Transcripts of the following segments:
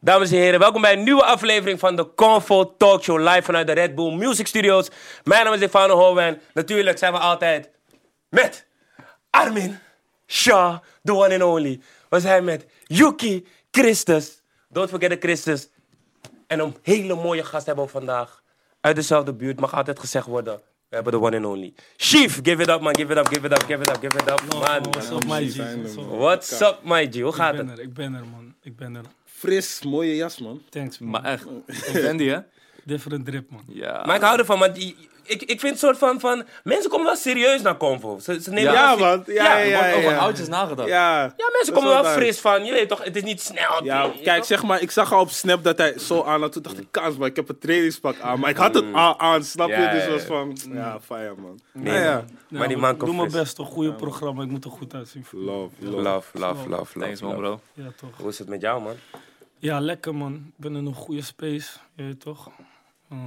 Dames en heren, welkom bij een nieuwe aflevering van de Convo Talk Show live vanuit de Red Bull Music Studios. Mijn naam is Stefano Hoven. Natuurlijk zijn we altijd met Armin Shaw, the one and only. We zijn met Yuki Christus. Don't forget the Christus. En een hele mooie gast hebben we vandaag. Uit dezelfde buurt, mag altijd gezegd worden. We hebben de one and only. Chief, give it up man, give it up, give it up, give it up, give it up. Man, What's up, my G? What's up? what's up my G? Hoe gaat Ik ben het? er, ik ben er, man. Ik ben er. Fris, mooie jas, man. Thanks, man. Maar echt, die, hè? Different drip, man. Ja. Maar ik hou ervan, maar die, ik, ik vind het soort van, van... Mensen komen wel serieus naar Convo. Ze, ze nemen Ja, wel Ja. Ja, ja, ja. Over oudjes nagedacht. Ja, Ja, mensen komen wel wel fris van. Je weet toch, het is niet snel. Ja, kijk, toch? zeg maar, ik zag al op Snap dat hij zo aan had. Toen dacht ik, kans, maar ik heb een trainingspak aan. Maar ik had het al aan, snap je? Mm. Ja, dus ja, was van, ja, fire, man. Nee, ja, ja. man. Ja, Maar die ik man komt Doe mijn best, toch? Goeie programma. Ik moet er goed uitzien. Love, love. Love, love, love, Thanks, love. man, bro. Ja, toch? Hoe is het met jou, man? Ja, lekker, man. Ik ben in een goede space. Je weet toch? Ehm,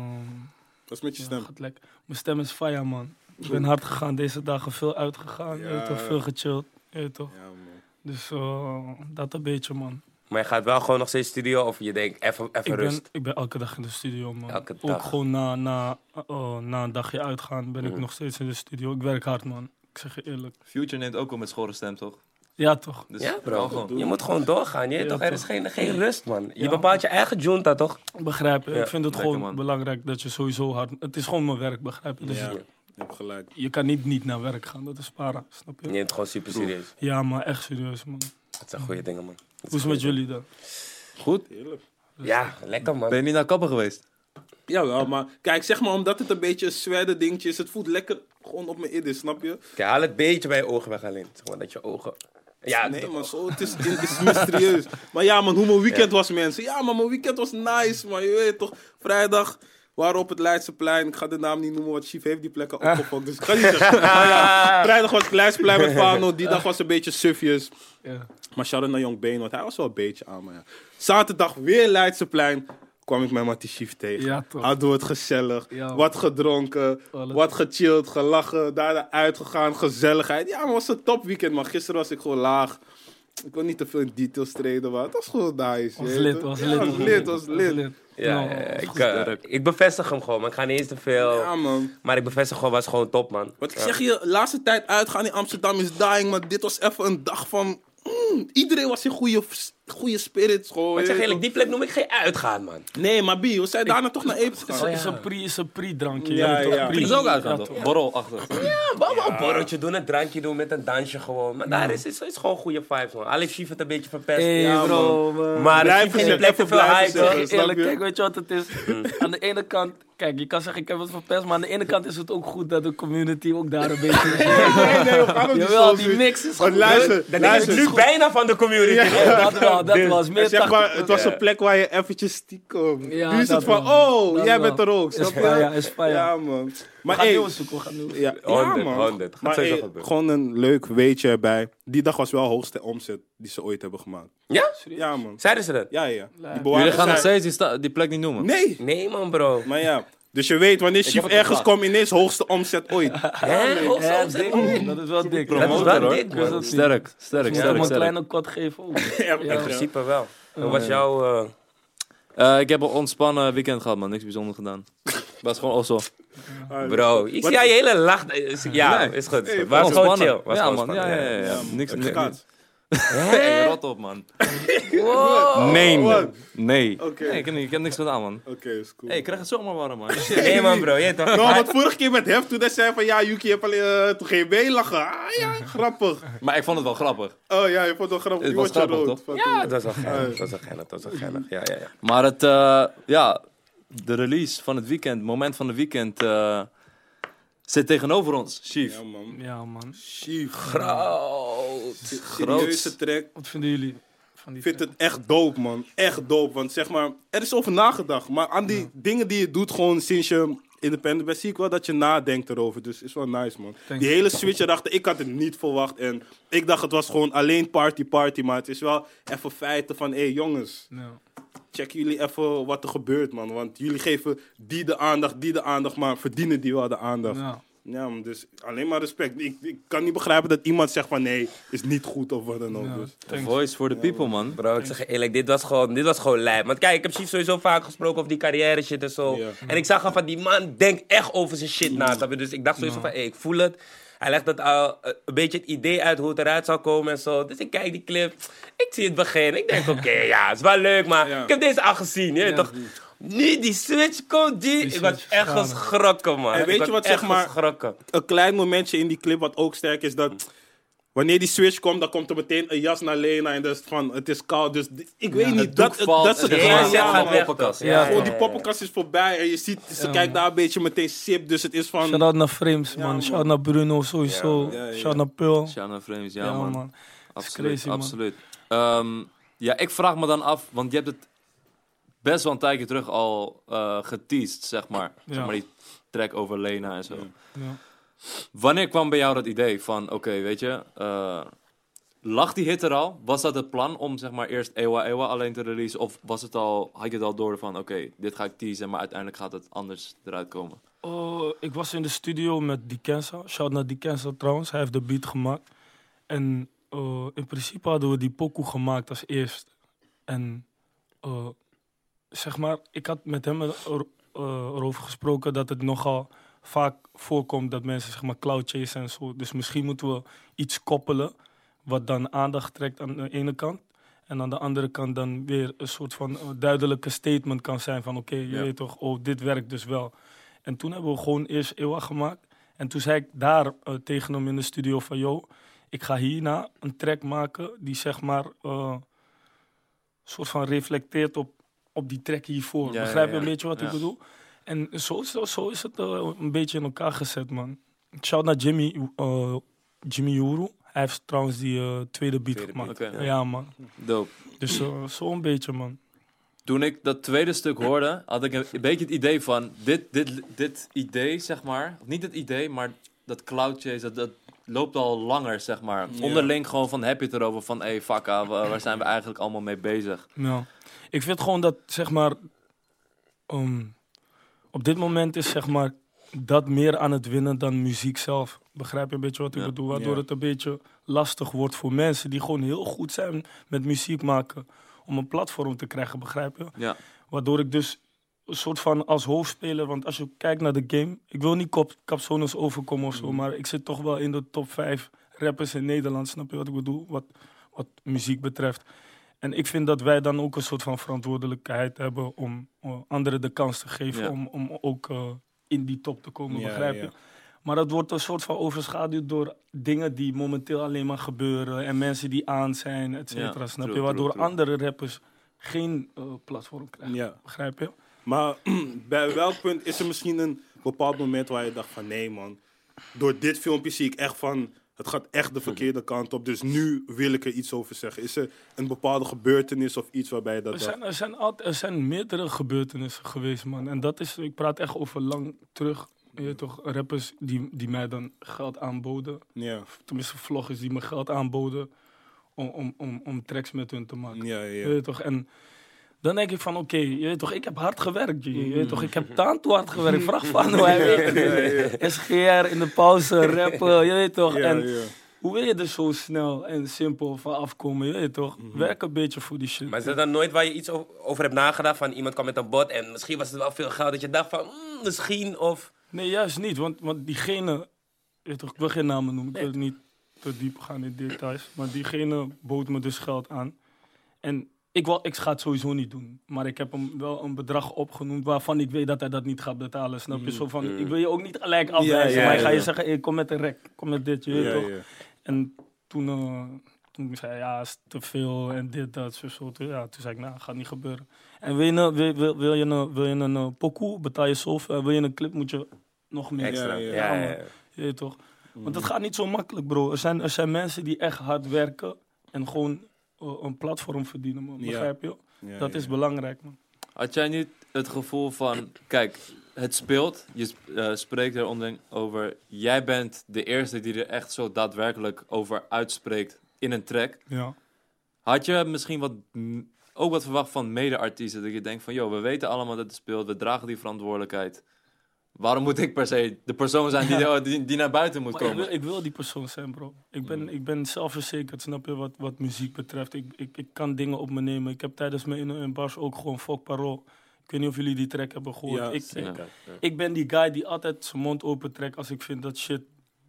Wat is met je ja, stem? gaat lekker. Mijn stem is fire, man. Ik ben hard gegaan deze dagen. Veel uitgegaan. Ja. toch? Veel gechilled. Je toch? Ja, man. Dus eh, dat een beetje, man. Maar je gaat wel gewoon nog steeds studio of je denkt even, even Ik ben, rust? ik ben elke dag in de studio, man. Elke Ook dag. gewoon na, na, oh, na een dagje uitgaan ben ik Mhm. nog steeds in de studio. Ik werk hard, man. Ik zeg je eerlijk. Future neemt ook wel met schorre stem, toch? Ja, toch? Dus Ja, bro. gewoon. Je moet gewoon doorgaan. Je Ja, toch, er is geen, geen rust, man. Je Ja. bepaalt je eigen junta, toch? Begrijp je. Ja, ik vind het gewoon man. belangrijk dat je sowieso hard... Het is gewoon mijn werk, begrijp je? Dus Ja, je, hebt gelijk. je kan niet niet naar werk gaan. Dat is para, snap Je je? neemt het gewoon super serieus. Ja, maar echt serieus, man. Dat zijn goede dingen, man. Hoe is het met jullie dan? Goed. Heerlijk. Ja, lekker, man. Ben je niet naar kapper geweest? Jawel, maar kijk, zeg maar, omdat het een beetje een zwerde dingetje is, het voelt lekker gewoon op mijn idee, snap je? Kijk, haal het beetje bij je ogen weg alleen. Zeg maar dat je ogen... Ja, Nee, man, zo, het is, het is mysterieus. Maar ja, man, hoe mijn weekend was, mensen. Ja, maar mijn weekend was nice, man. Je weet toch, vrijdag waren we op het Leidseplein. Ik ga de naam niet noemen, want Chief heeft die plekken opgefokt. Dus ik ga niet zeggen. Maar ja, vrijdag was het Leidseplein met Fano. Die dag was een beetje sufjes. Ja. Maar shout naar Young Bane, want hij was wel een beetje aan. Maar ja. Zaterdag weer Leidseplein. Kwam ik met Mattie Chief tegen. Ja, toch. Hadden we het gezellig. Ja. Wat gedronken. Alles. Wat gechilled, gelachen. Daarna uitgegaan. Gezelligheid. Ja, maar het was een top weekend. Maar gisteren was ik gewoon laag. Ik wil niet te veel in details treden, maar het was gewoon nice. Was lid, was lid. Ja, was lid, was lid. Ja, Nou, ja, ja, is ik, eh, ik bevestig hem gewoon, maar ik ga niet eens te veel. Ja, man. Maar ik bevestig gewoon, was gewoon top, man. Want ik Ja. zeg je, laatste tijd uitgaan in Amsterdam is dying, maar dit was even een dag van... mm, iedereen was in goede, goede spirits gewoon. Maar ik je zeg weet eerlijk, die plek noem ik geen uitgaan, man. Nee, maar Bi, we zijn daarna toch naar Epe Is, gegaan. is een pre- is een pre-drankje. Ja, ja. Is ook uitgaan, Ja, toch? Borrelachtig. Ja, we wel een borreltje doen, een drankje doen met een dansje gewoon. Maar daar is, is, is gewoon goede vibes, man. Alex Chief het een beetje verpest. Hey, Ja, bro. man. maar die plek te veel hype, Eerlijk, je? kijk, weet je wat het is? Aan de ene kant, kijk, je kan zeggen ik heb het verpest, maar aan de ene kant is het ook goed dat de community ook daar een beetje... Nee, nee, we gaan Jawel, die mix is Want goed. luister, ding is nu bijna van de community. Ja, dat wel, dat was meer Zeg maar, het was Ja. een plek waar je eventjes stiekem. Ja, nu is het van, oh, Dat jij bent er ook, snap Is je? fire, is fire. Ja, man. We Maar gaan hey, nieuws zoeken, we gaan nieuws ja, ja, 100, man. 100. Gaat Maar gewoon een leuk weetje erbij. Die dag was wel de hoogste omzet die ze ooit hebben gemaakt. Ja? Ja, man. Zeiden ze dat? Ja, ja. Die Jullie gaan nog steeds die plek niet noemen. Nee, Nee, man, bro. maar ja. Dus je weet, wanneer Chief ergens komt, ineens hoogste omzet ooit. Hè? Hoogste Ja, omzet? dik. Dat is wel dik. Dat is wel dik, man. Sterk, sterk, Ik moet hem sterk, een kleine kot geven ook. Ja, In principe wel. Hoe was jouw... eh, Eh, ik heb een ontspannen weekend gehad, man. Niks bijzonder gedaan. was gewoon also. Bro, ik zie je hele lach. is- Ja, is goed. Hey, Was gewoon chill. Was ja, gewoon man. Ja, ja, ja. ja. Niks, gaat. Hey, rot op, man. Nee? Nee. Nee, ik, heb, niet- ik heb niks gedaan, man. Oké, is cool. Hey, ik krijg het zomaar warm, man. Nee, man, bro. Je weet toch? No, want vorige keer met Hef, toen hij zei van ja, Yuki heeft alleen, eh, toen ging je meelachen. Ah ja, grappig. Maar ik vond het wel grappig. Oh ja, je vond het wel grappig. Het Je was je grappig, rood. toch? Van Ja, dat was wel geinig. Dat was wel geinig. Dat was wel geinig. Ja, ja, ja. Maar het, eh, ja, de release van het weekend, moment van het weekend, eh, zit tegenover ons. Chief. Ja man. Ja, man. Chief. Groot. Serieuze track. Wat vinden jullie van die Ik vind het echt dope, man. Echt dope. Want zeg maar, er is over nagedacht. Maar aan die dingen die je doet gewoon sinds je independent bent, zie ik wel dat je nadenkt erover. Dus is wel nice, man. Die hele switch erachter, ik had het niet verwacht. En ik dacht het was gewoon alleen party, party. Maar het is wel even feiten van, hé hey, jongens, Ja. Check jullie even wat er gebeurt, man. Want jullie geven die de aandacht, die de aandacht, maar verdienen die wel de aandacht. Ja. Ja, man, dus alleen maar respect. Ik, ik kan niet begrijpen dat iemand zegt van nee, is niet goed of wat dan ook. Ja, Dus. Thanks. voice for the people, man. Bro, ik zeg je eerlijk, dit was gewoon, dit was gewoon lijp. Want kijk, ik heb Chief sowieso vaak gesproken over die carrière shit en zo. Ja. En ik zag al van, die man denkt echt over zijn shit na. Dus ik dacht sowieso van, hey, ik voel het. Hij legt het al eh, een beetje het idee uit hoe het eruit zou komen en zo. Dus ik kijk die clip, ik zie het begin. Ik denk, oké, ja, het is wel leuk, maar ik heb deze al gezien. Je toch? Nu die switch komt, die. ik was echt geschrokken, man. En weet je wat, zeg maar- geschrokken. Een klein momentje in die clip wat ook sterk is dat... Wanneer die switch komt, dan komt er meteen een jas naar Lena en is van, het is koud. Dus ik weet niet, dat, valt dat is het de Ja, ja, die poppenkast is voorbij en je ziet, ze Ja, kijkt daar een beetje meteen sip, dus het is van... Shout-out naar Frames, man. Shout-out naar Bruno, sowieso. Ja, ja, ja. Shout-out naar Pearl. Shana Frames, ja, Ja, man. man. Absoluut, crazy, man. absoluut. Ehm, ja, ik vraag me dan af, want je hebt het best wel een tijdje terug al eh geteased, zeg maar. Zeg Ja. maar die track over Lena en zo. Ja. Wanneer kwam bij jou dat idee van, oké, weet je, eh, lag die hit er al? Was dat het plan om zeg maar eerst Ewa Ewa alleen te releasen? Of was het al, had je het al door van, oké, dit ga ik teasen, maar uiteindelijk gaat het anders eruit komen? Oh, ik was in de studio met Dikensa. Shout naar Dikensa trouwens. Hij heeft de beat gemaakt. En eh, in principe hadden we die pokoe gemaakt als eerst. En eh, zeg maar, ik had met hem er, er- eh, erover gesproken dat het nogal vaak voorkomt dat mensen zeg maar cloud chase en zo. Dus misschien moeten we iets koppelen wat dan aandacht trekt aan de ene kant. En aan de andere kant dan weer een soort van eh, duidelijke statement kan zijn van oké, je Ja. weet toch, oh dit werkt dus wel. En toen hebben we gewoon eerst Ewa gemaakt. En toen zei ik daar eh, tegen hem in de studio van... Yo, ik ga hierna een track maken die zeg maar... eh, soort van reflecteert op, op die track hiervoor. Ja, Begrijp ja, je een beetje wat ik bedoel? En zo, zo, zo is het eh, een beetje in elkaar gezet, man. Shout naar Jimmy, eh, Jimmy Juru. Hij heeft trouwens die eh, tweede beat Tweede gemaakt. beat. Ja, man. Dope. Dus zo een beetje, man. Toen ik dat tweede stuk hoorde, had ik een, beetje het idee van, dit, dit, dit idee, zeg maar, of niet het idee, maar dat cloud chase, dat, dat loopt al langer, zeg maar. Onderling gewoon van, heb je het erover van, hé, hey, fakka, wa- waar zijn we eigenlijk allemaal mee bezig? Ja. Ik vind gewoon dat, zeg maar, ehm, op dit moment is zeg maar dat meer aan het winnen dan muziek zelf. Begrijp je een beetje wat ik Ja. bedoel? Waardoor Ja. het een beetje lastig wordt voor mensen die gewoon heel goed zijn met muziek maken. Om een platform te krijgen, begrijp je? Ja, Waardoor ik dus een soort van als hoofdspeler, want als je kijkt naar de game, ik wil niet kop, capsones overkomen of zo, Mhm. maar ik zit toch wel in de top 5 rappers in Nederland, snap je wat ik bedoel? Wat, wat muziek betreft. En ik vind dat wij dan ook een soort van verantwoordelijkheid hebben om eh, anderen de kans te geven Ja. om, om ook eh, in die top te komen, Ja, begrijp je? ja. Maar dat wordt een soort van overschaduwd door dingen die momenteel alleen maar gebeuren en mensen die aan zijn, et cetera, snap true, je? Waardoor true, true. andere rappers geen eh, platform krijgen. Ja. Begrijp je? Maar bij welk punt is er misschien een bepaald moment waar je dacht van nee man, door dit filmpje zie ik echt van het gaat echt de verkeerde kant op, dus nu wil ik er iets over zeggen. Is er een bepaalde gebeurtenis of iets waarbij je dat Er zijn, er, zijn altijd, er zijn meerdere gebeurtenissen geweest, man. En dat is, ik praat echt over lang terug. Je weet toch, rappers die, die mij dan geld aanboden. Ja, Tenminste, vloggers die me geld aanboden om, om, om, om tracks met hun te maken. ja, Je ja. weet toch, en dan denk ik van, oké, je weet toch, ik heb hard gewerkt, G. Je weet toch, ik heb taantoe hard gewerkt. Vraag van hoe hij weet. SGR in de pauze, rappen, je weet toch. Ja, en ja. hoe wil je er zo snel en simpel van afkomen, je weet toch. Werk een beetje voor die shit. Maar is dat dan nooit waar je iets over hebt nagedacht? Van iemand kwam met een bot en misschien was het wel veel geld dat je dacht van, mm, misschien of... Nee, juist niet. Want, want diegene, weet toch, ik wil geen namen noemen, ik wil niet te diep gaan in details. Maar diegene bood me dus geld aan. En ik, wil, ik ga het sowieso niet doen. Maar ik heb hem wel een bedrag opgenoemd waarvan ik weet dat hij dat niet gaat betalen. Snap je? Zo van, ik wil je ook niet gelijk afwijzen. ja, maar ik ga je zeggen, hey, kom met een rek, kom met dit, je weet toch? En toen, eh, toen zei hij, ja, is te veel en dit, dat, zo, ja, toen zei ik, nou, gaat niet gebeuren. En wil je een, wil, wil, wil je een, wil je een eh, pokoe, betaal je zoveel. En wil je een clip, moet je nog meer. Extra. ja, Ja. Je weet toch? Want het gaat niet zo makkelijk, bro. Er zijn, er zijn mensen die echt hard werken en gewoon eh, een platform verdienen, man. Ja. Begrijp je? Ja, dat ja. is belangrijk, man. Had jij niet het gevoel van, kijk, het speelt, je sp- eh, spreekt er onderling over, jij bent de eerste die er echt zo daadwerkelijk over uitspreekt in een track. Ja. Had je misschien wat, ook wat verwacht van mede-artiesten? Dat je denkt van, joh, we weten allemaal dat het speelt, we dragen die verantwoordelijkheid. Waarom moet ik per se de persoon zijn die, die, die naar buiten moet Maar ik komen? wil, ik wil die persoon zijn, bro. Ik ben, ik ben zelfverzekerd, snap je, wat, wat muziek betreft. Ik, ik, ik kan dingen op me nemen. Ik heb tijdens mijn in, in bars ook gewoon fuck parool. Ik weet niet of jullie die track hebben gehoord. Ja, ik, zeker. ik, ik ben die guy die altijd zijn mond open trekt als ik vind dat shit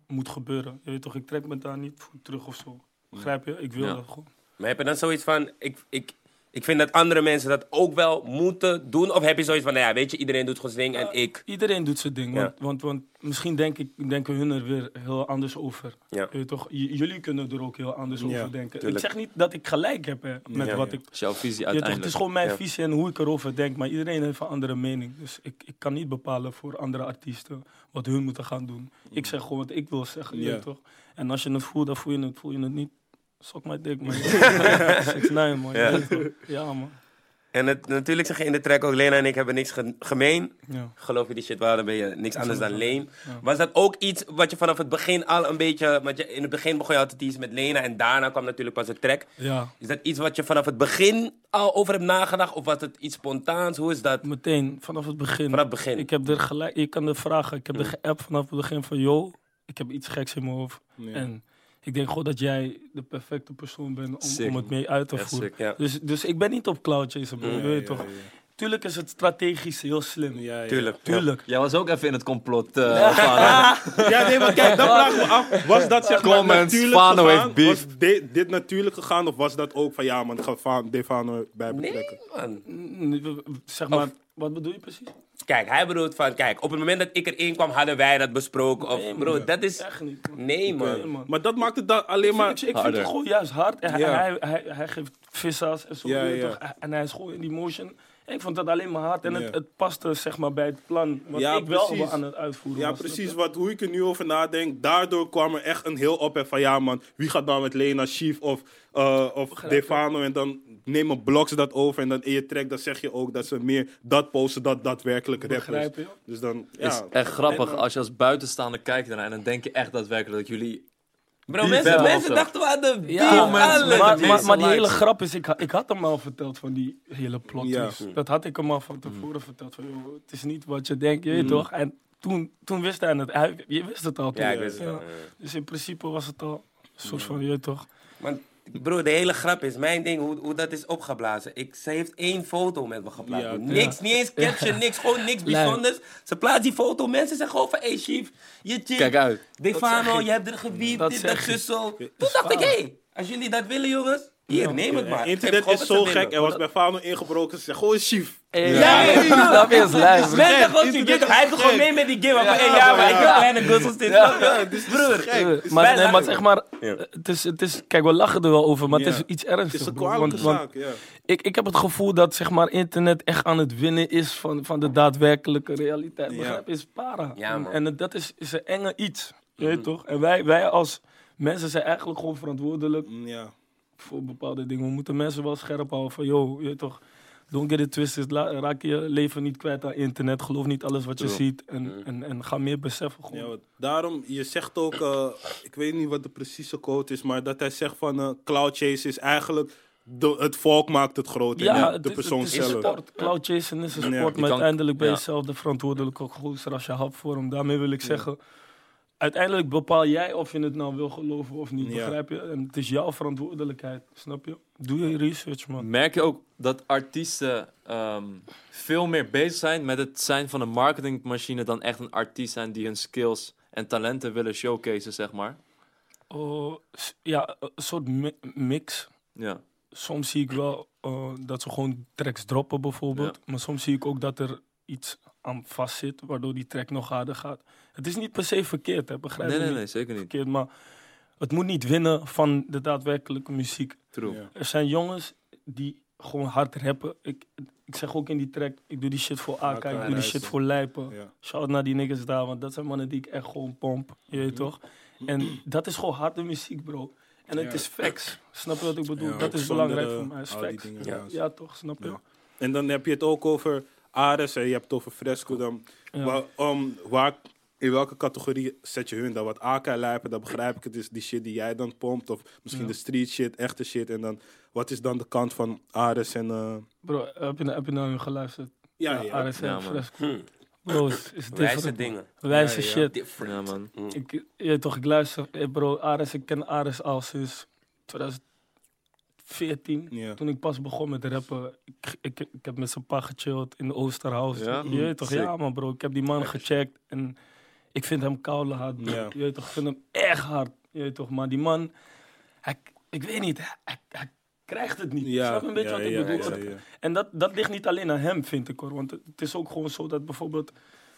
moet gebeuren. Je weet toch, ik trek me daar niet voor terug of zo. Begrijp je? Ik wil Ja. dat gewoon. Maar heb je dan zoiets van, ik, ik, ik vind dat andere mensen dat ook wel moeten doen? Of heb je zoiets van, nou ja, weet je, iedereen doet gewoon zijn ding en ik... Iedereen doet zijn ding. Ja. Want, want, want misschien denk ik, denken hun er weer heel anders over. Ja. Je toch, J- jullie kunnen er ook heel anders Ja, over denken. tuurlijk. Ik zeg niet dat ik gelijk heb hè, met Ja, wat ja. ik is jouw visie uiteindelijk. het is gewoon mijn Ja. visie en hoe ik erover denk. Maar iedereen heeft een andere mening. Dus ik, ik kan niet bepalen voor andere artiesten wat hun moeten gaan doen. Ik zeg gewoon wat ik wil zeggen. je toch? En als je het voelt, dan voel je het. Voel je het niet, sok mijn dik, man. 6 9 man. Ja. Ja. man. En het, natuurlijk zeg je in de track ook, Lena en ik hebben niks ge- gemeen. Ja. Geloof je die shit wel, dan ben je niks anders dan. Leen. Ja. Was dat ook iets wat je vanaf het begin al een beetje... Want je, in het begin begon je altijd iets met Lena en daarna kwam natuurlijk pas de track. ja, Is dat iets wat je vanaf het begin al over hebt nagedacht? Of was het iets spontaans? Hoe is dat? meteen, vanaf het begin. Vanaf het begin. Ik heb er gelijk, je kan er vragen. Ik heb er geappt vanaf het begin van, yo, ik heb iets geks in mijn hoofd. En ik denk gewoon dat jij de perfecte persoon bent om, Sick, om het mee uit te voeren. sick. Ja, Dus, dus ik ben niet op cloud bro. Je Ja, weet ja, toch? Tuurlijk is het strategisch heel slim. Ja, ja. tuurlijk. Tuurlijk. Jij was ook even in het complot. eh van, Ja, nee, maar kijk, dan vraag ik me af. Was dat zeg maar Comments, natuurlijk Fano gegaan? heeft beef. Was di- dit natuurlijk gegaan of was dat ook van ja man, ik ga Fa- Defano bij Nee, betrekken? man. Mm, Zeg maar, wat bedoel je precies? Kijk, hij bedoelt van, kijk, op het moment dat ik erin kwam, hadden wij dat besproken. Of, Nee, bro, man. dat is... Echt niet. man. Nee, man. Nee, man. Maar dat maakt het dan alleen Ik maar... vind, ik vind Harder. het gewoon juist hard. En hij, Ja. hij, hij, hij geeft vissa's en zo. Ja? En hij is gewoon in die motion. Ik vond dat alleen maar hard. En Ja. het, het paste zeg maar, bij het plan wat Ja, ik wel precies. aan het uitvoeren Ja, was. precies. Wat, hoe ik er nu over nadenk, daardoor kwam er echt een heel ophef van ja man, wie gaat dan met Lena Chief of, eh of? Defano en dan nemen blogs dat over en dan in je track dan zeg je ook dat ze meer dat posten dat daadwerkelijk rappers. Begrijp je? Dus dan, is ja. echt grappig als je als buitenstaander kijkt ernaar en dan denk je echt daadwerkelijk dat jullie... Bro, mensen, dachten we hadden beef, Ja, Comments maar, de maar, maar die hele grap is, ik, ik had hem al verteld van die hele plot Ja. Dat had ik hem al van tevoren verteld. Van, joh, het is niet wat je denkt, je weet toch? En toen, toen wist hij het. Hij, je wist het al. toen. Ja, ik wist het Ja. wel, ja. Dus in principe was het al een soort van, je weet toch? Want, bro, de hele grap is, mijn ding, hoe, hoe dat is opgeblazen. Ik, ze heeft één foto met me geplaatst. Ja, niks, niet eens caption, niks, gewoon niks bijzonders. Ze plaatst die foto, mensen zeggen gewoon van, hey chief, je chick, Kijk uit. Defano, je hebt er gewiept, dit, dat, zo. Toen dacht ik, hé, hey, als jullie dat willen jongens, hier, neem het maar. Internet is zo gek. Er was bij Fano ingebroken. Ze zeggen gewoon Chief. Ja, ja, ja. dat is toch, hij heeft is gewoon mee met die game. Ja, Ja, ja, maar ik ja. heb kleine. Ja. je? Broer, Gek. maar, maar zeg maar, Ja. het is, het is, kijk, we lachen er wel over, maar het Ja. is iets Het ernstigs. is een kwalijke zaak, ja. ik, ik heb het gevoel dat zeg maar, internet echt aan het winnen is van, van de daadwerkelijke realiteit. Ja. Begrijp? Is para. Ja, man. en het- dat is, is een enge iets. Je weet toch? En wij, wij als mensen zijn eigenlijk gewoon verantwoordelijk Ja. Voor bepaalde dingen. We moeten mensen wel scherp houden van, yo, je toch, don't get it twisted. La- raak je leven niet kwijt aan internet. Geloof niet alles wat je True. ziet. En, en, en ga meer beseffen gewoon. Ja, want daarom, je zegt ook, eh, ik weet niet wat de precieze quote is, maar dat hij zegt van eh, cloud chase is eigenlijk, de, het volk maakt het groot en Ja, niet het de is- persoon het zelf. sport. Cloud chasen is een sport, maar uiteindelijk ben je ja. zelf de verantwoordelijke als je hap voor hem. Daarmee wil ik zeggen, uiteindelijk bepaal jij of je het nou wil geloven of niet, Ja. begrijp je? En het is jouw verantwoordelijkheid, snap je? Doe je research, man. Merk je ook dat artiesten ehm, veel meer bezig zijn met het zijn van een marketingmachine dan echt een artiest zijn die hun skills en talenten willen showcasen, zeg maar? Oh, s- ja, een soort mi- mix. Ja. Soms zie ik wel eh, dat ze gewoon tracks droppen, bijvoorbeeld. Maar soms zie ik ook dat er iets aan vast zit, waardoor die track nog harder gaat. Het is niet per se verkeerd, hè, begrijp Nee, je? nee, niet nee, zeker niet. verkeerd, maar het moet niet winnen van de daadwerkelijke muziek. True. Ja. Er zijn jongens die gewoon hard rappen. Ik, ik zeg ook in die track, ik doe die shit voor AK, ik doe die shit voor Lijpen. Ja. Shout naar die niggas daar, want dat zijn mannen die ik echt gewoon pomp. Je weet toch? En dat is gewoon harde muziek, bro. En het Ja. is facts. Snap je wat ik bedoel? Ja, dat is belangrijk eh, voor mij. Is facts. dingen, Ja. toch? Snap je? Ja. En dan heb je het ook over Ares en je hebt het over Fresco. Dan, Ja. Waar, um, waar, in welke categorie zet je hun dan? Wat AK lijpen, dat begrijp ik. Het is die shit die jij dan pompt. Of misschien Ja. de street shit, echte shit. En dan, wat is dan de kant van Ares en... eh, Bro, heb je, heb je nou geluisterd? ja, ja. Ares en Ja, man. Fresco. Hm. Bro, is, is Wijze dingen. Wijze Ja, ja. shit. Different. Ja, man. Ik, je weet toch, ik luister, eh, bro, Ares, ik ken Ares al sinds 2014. Ja. Toen ik pas begon met rappen, ik, ik, ik heb met zijn pa gechilled in de Oosterhouse. Ja? Je toch, Sick. ja man bro, ik heb die man gecheckt en ik vind hem koude hard. Ja. Je weet toch, ik vind hem echt hard. Je weet toch, maar die man, hij, ik weet niet, hij, hij krijgt het niet. Ja, Snap een beetje ja, wat ik ja, bedoel? En dat, dat ligt niet alleen aan hem, vind ik hoor. Want het is ook gewoon zo dat bijvoorbeeld...